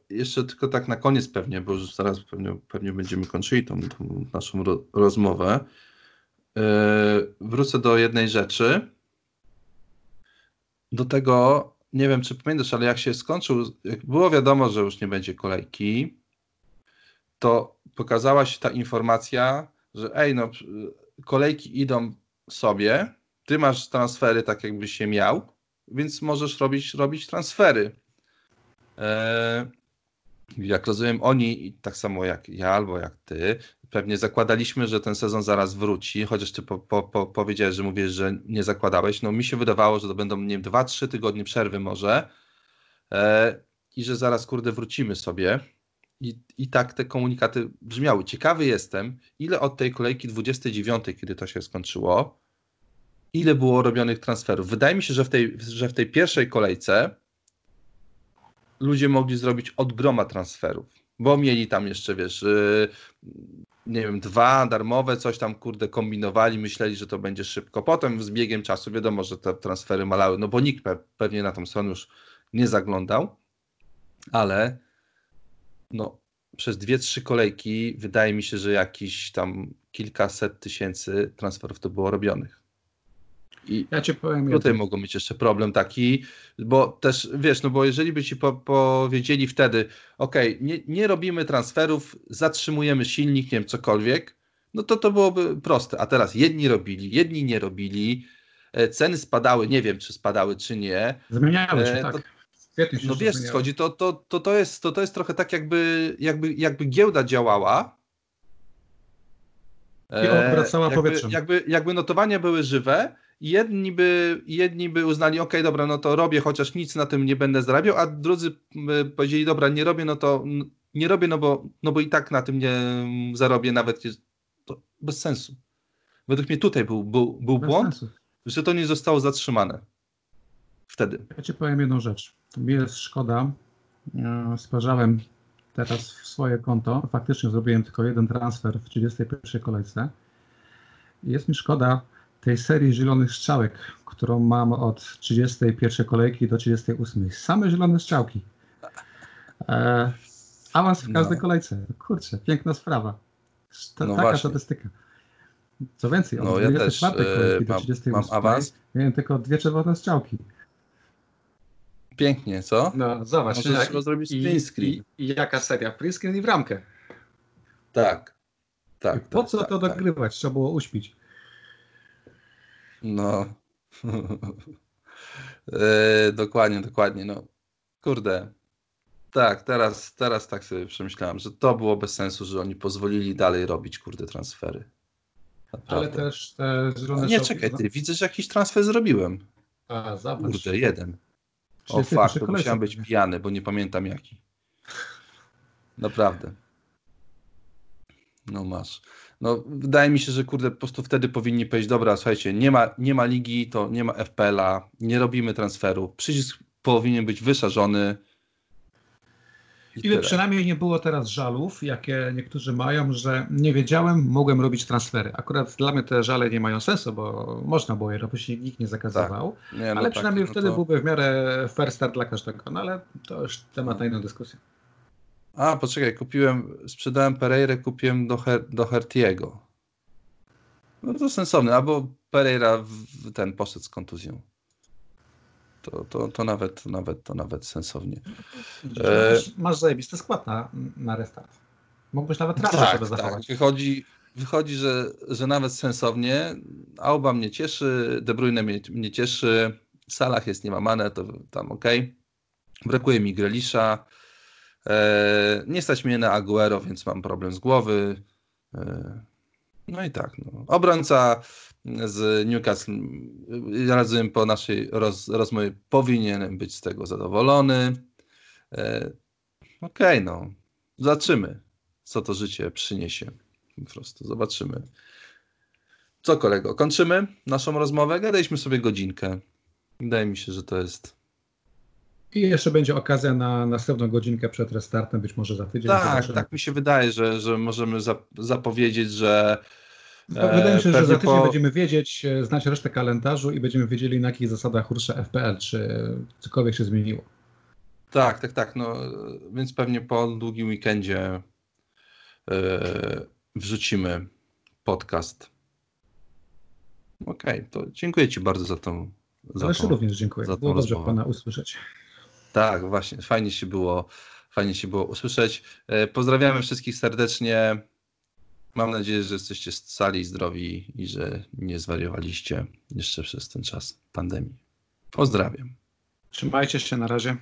jeszcze tylko tak na koniec pewnie, bo już zaraz pewnie, pewnie będziemy kończyli tą, tą naszą ro, rozmowę. Yy, wrócę do jednej rzeczy. Do tego, nie wiem czy pamiętasz, ale jak się skończył, jak było wiadomo, że już nie będzie kolejki, to pokazała się ta informacja, że ej, no kolejki idą sobie, ty masz transfery tak jakbyś się miał, więc możesz robić, robić transfery. Eee, jak rozumiem, oni, tak samo jak ja albo jak ty, pewnie zakładaliśmy, że ten sezon zaraz wróci, chociaż ty po, po, po, powiedziałeś, że mówisz, że nie zakładałeś. No mi się wydawało, że to będą, nie wiem, dwa, trzy tygodnie przerwy może eee, i że zaraz, kurde, wrócimy sobie. I, I tak te komunikaty brzmiały. Ciekawy jestem, ile od tej kolejki 29, kiedy to się skończyło, ile było robionych transferów. Wydaje mi się, że w tej, że w tej pierwszej kolejce ludzie mogli zrobić od groma transferów, bo mieli tam jeszcze, wiesz, yy, nie wiem, dwa darmowe, coś tam, kurde, kombinowali, myśleli, że to będzie szybko. Potem z biegiem czasu wiadomo, że te transfery malały, no bo nikt pe pewnie na tą stronę już nie zaglądał, ale no, przez dwie, trzy kolejki wydaje mi się, że jakiś tam kilkaset tysięcy transferów to było robionych. I ja ci powiem tutaj jedno. mogą mieć jeszcze problem taki, bo też wiesz, no bo jeżeli by ci po, powiedzieli wtedy, ok, nie, nie robimy transferów, zatrzymujemy silnik, nie wiem, cokolwiek, no to to byłoby proste. A teraz jedni robili, jedni nie robili, e, ceny spadały, nie wiem, czy spadały, czy nie. Zmieniały się, E, tak. Świetnie się No wiesz, zmieniały. chodzi, to, to, to, to, jest, to, to jest trochę tak, jakby, jakby, jakby giełda działała. I obracała jakby, powietrzem. Jakby, jakby notowania były żywe jedni by, jedni by uznali, ok, dobra, no to robię, chociaż nic na tym nie będę zarabiał, a drudzy by powiedzieli, dobra, nie robię, no to nie robię, no bo, no bo i tak na tym nie mm, zarobię, nawet to bez sensu. Według mnie tutaj był, był, był Bez błąd, sensu. że to nie zostało zatrzymane. Wtedy. Ja ci powiem jedną rzecz. Mi jest szkoda. E, Sparzałem teraz w swoje konto. Faktycznie zrobiłem tylko jeden transfer w 31 kolejce. Jest mi szkoda tej serii zielonych strzałek, którą mam od 31 kolejki do 38. Same zielone strzałki. E, awans w każdej No. kolejce. Kurczę, piękna sprawa. Ta, No taka właśnie. statystyka. Co więcej, od No, ja też, 24 e, kolejki do mam- 38 mam awans. miałem tylko dwie czerwone strzałki. Pięknie, co? No, zobacz. Możesz jak- zrobić i, print screen. i, I jaka seria? Print screen i w ramkę. Tak. Tak. I po tak, co tak, to tak. dogrywać? Trzeba było uśpić. No. <laughs> e, dokładnie, dokładnie. No. Kurde. Tak, teraz, teraz tak sobie przemyślałem, że to było bez sensu, że oni pozwolili dalej robić, kurde, transfery. Ale Naprawdę. też te zielone nie, czekaj, ty, widzę, że jakiś transfer zrobiłem. A, zobacz. Kurde, jeden. O 31 fakt, to musiałem być pijany, bo nie pamiętam jaki. <laughs> Naprawdę. No masz. No, wydaje mi się, że kurde, po prostu wtedy powinni powiedzieć, dobra, słuchajcie, nie ma, nie ma ligi, to nie ma FPL-a, nie robimy transferu, przycisk powinien być wyszarzony. I Ile tyle. przynajmniej nie było teraz żalów, jakie niektórzy mają, że nie wiedziałem, mogłem robić transfery. Akurat dla mnie te żale nie mają sensu, bo można było je robić, nikt nie zakazywał. Nie, no ale tak, przynajmniej no wtedy to- byłby w miarę fair start dla każdego. No ale to już temat na inną dyskusję. A, poczekaj, kupiłem, sprzedałem Pereirę, kupiłem do, Her, do Hertiego. No to sensowne, albo Pereira w, w ten poszedł z kontuzją. To, to, to, nawet, to, nawet, to nawet sensownie. E, Masz, masz zajebisty skład na, na restart. Mógłbyś nawet trasę tak, sobie tak. zachować. Wychodzi, wychodzi że, że nawet sensownie. Auba mnie cieszy, De Bruyne mnie, mnie cieszy, Salah jest niemamane, to tam ok. Brakuje mi Grelisza. E, nie stać mnie na Aguero, więc mam problem z głowy. E, no i tak. No. Obrońca z Newcastle, ja rozumiem po naszej roz, rozmowie, powinien być z tego zadowolony. E, Okej, no. Zobaczymy, co to życie przyniesie. Po prostu zobaczymy. Co kolego, kończymy naszą rozmowę? Gadaliśmy sobie godzinkę. Wydaje mi się, że to jest I jeszcze będzie okazja na następną godzinkę przed restartem, być może za tydzień. Tak, zobaczymy. tak mi się wydaje, że, że możemy zap- zapowiedzieć, że Wydaje mi się, że za tydzień po- będziemy wiedzieć, e, znać resztę kalendarzu i będziemy wiedzieli, na jakich zasadach rusza FPL, czy cokolwiek się zmieniło. Tak, tak, tak. No, więc pewnie po długim weekendzie e, wrzucimy podcast. Okej, to dziękuję Ci bardzo za tą. Za Ależ tą również dziękuję. Było dobrze rozmowę. Pana usłyszeć. Tak, właśnie. Fajnie się było, fajnie się było usłyszeć. E, Pozdrawiamy wszystkich serdecznie. Mam nadzieję, że jesteście scali i zdrowi i że nie zwariowaliście jeszcze przez ten czas pandemii. Pozdrawiam. Trzymajcie się, na razie.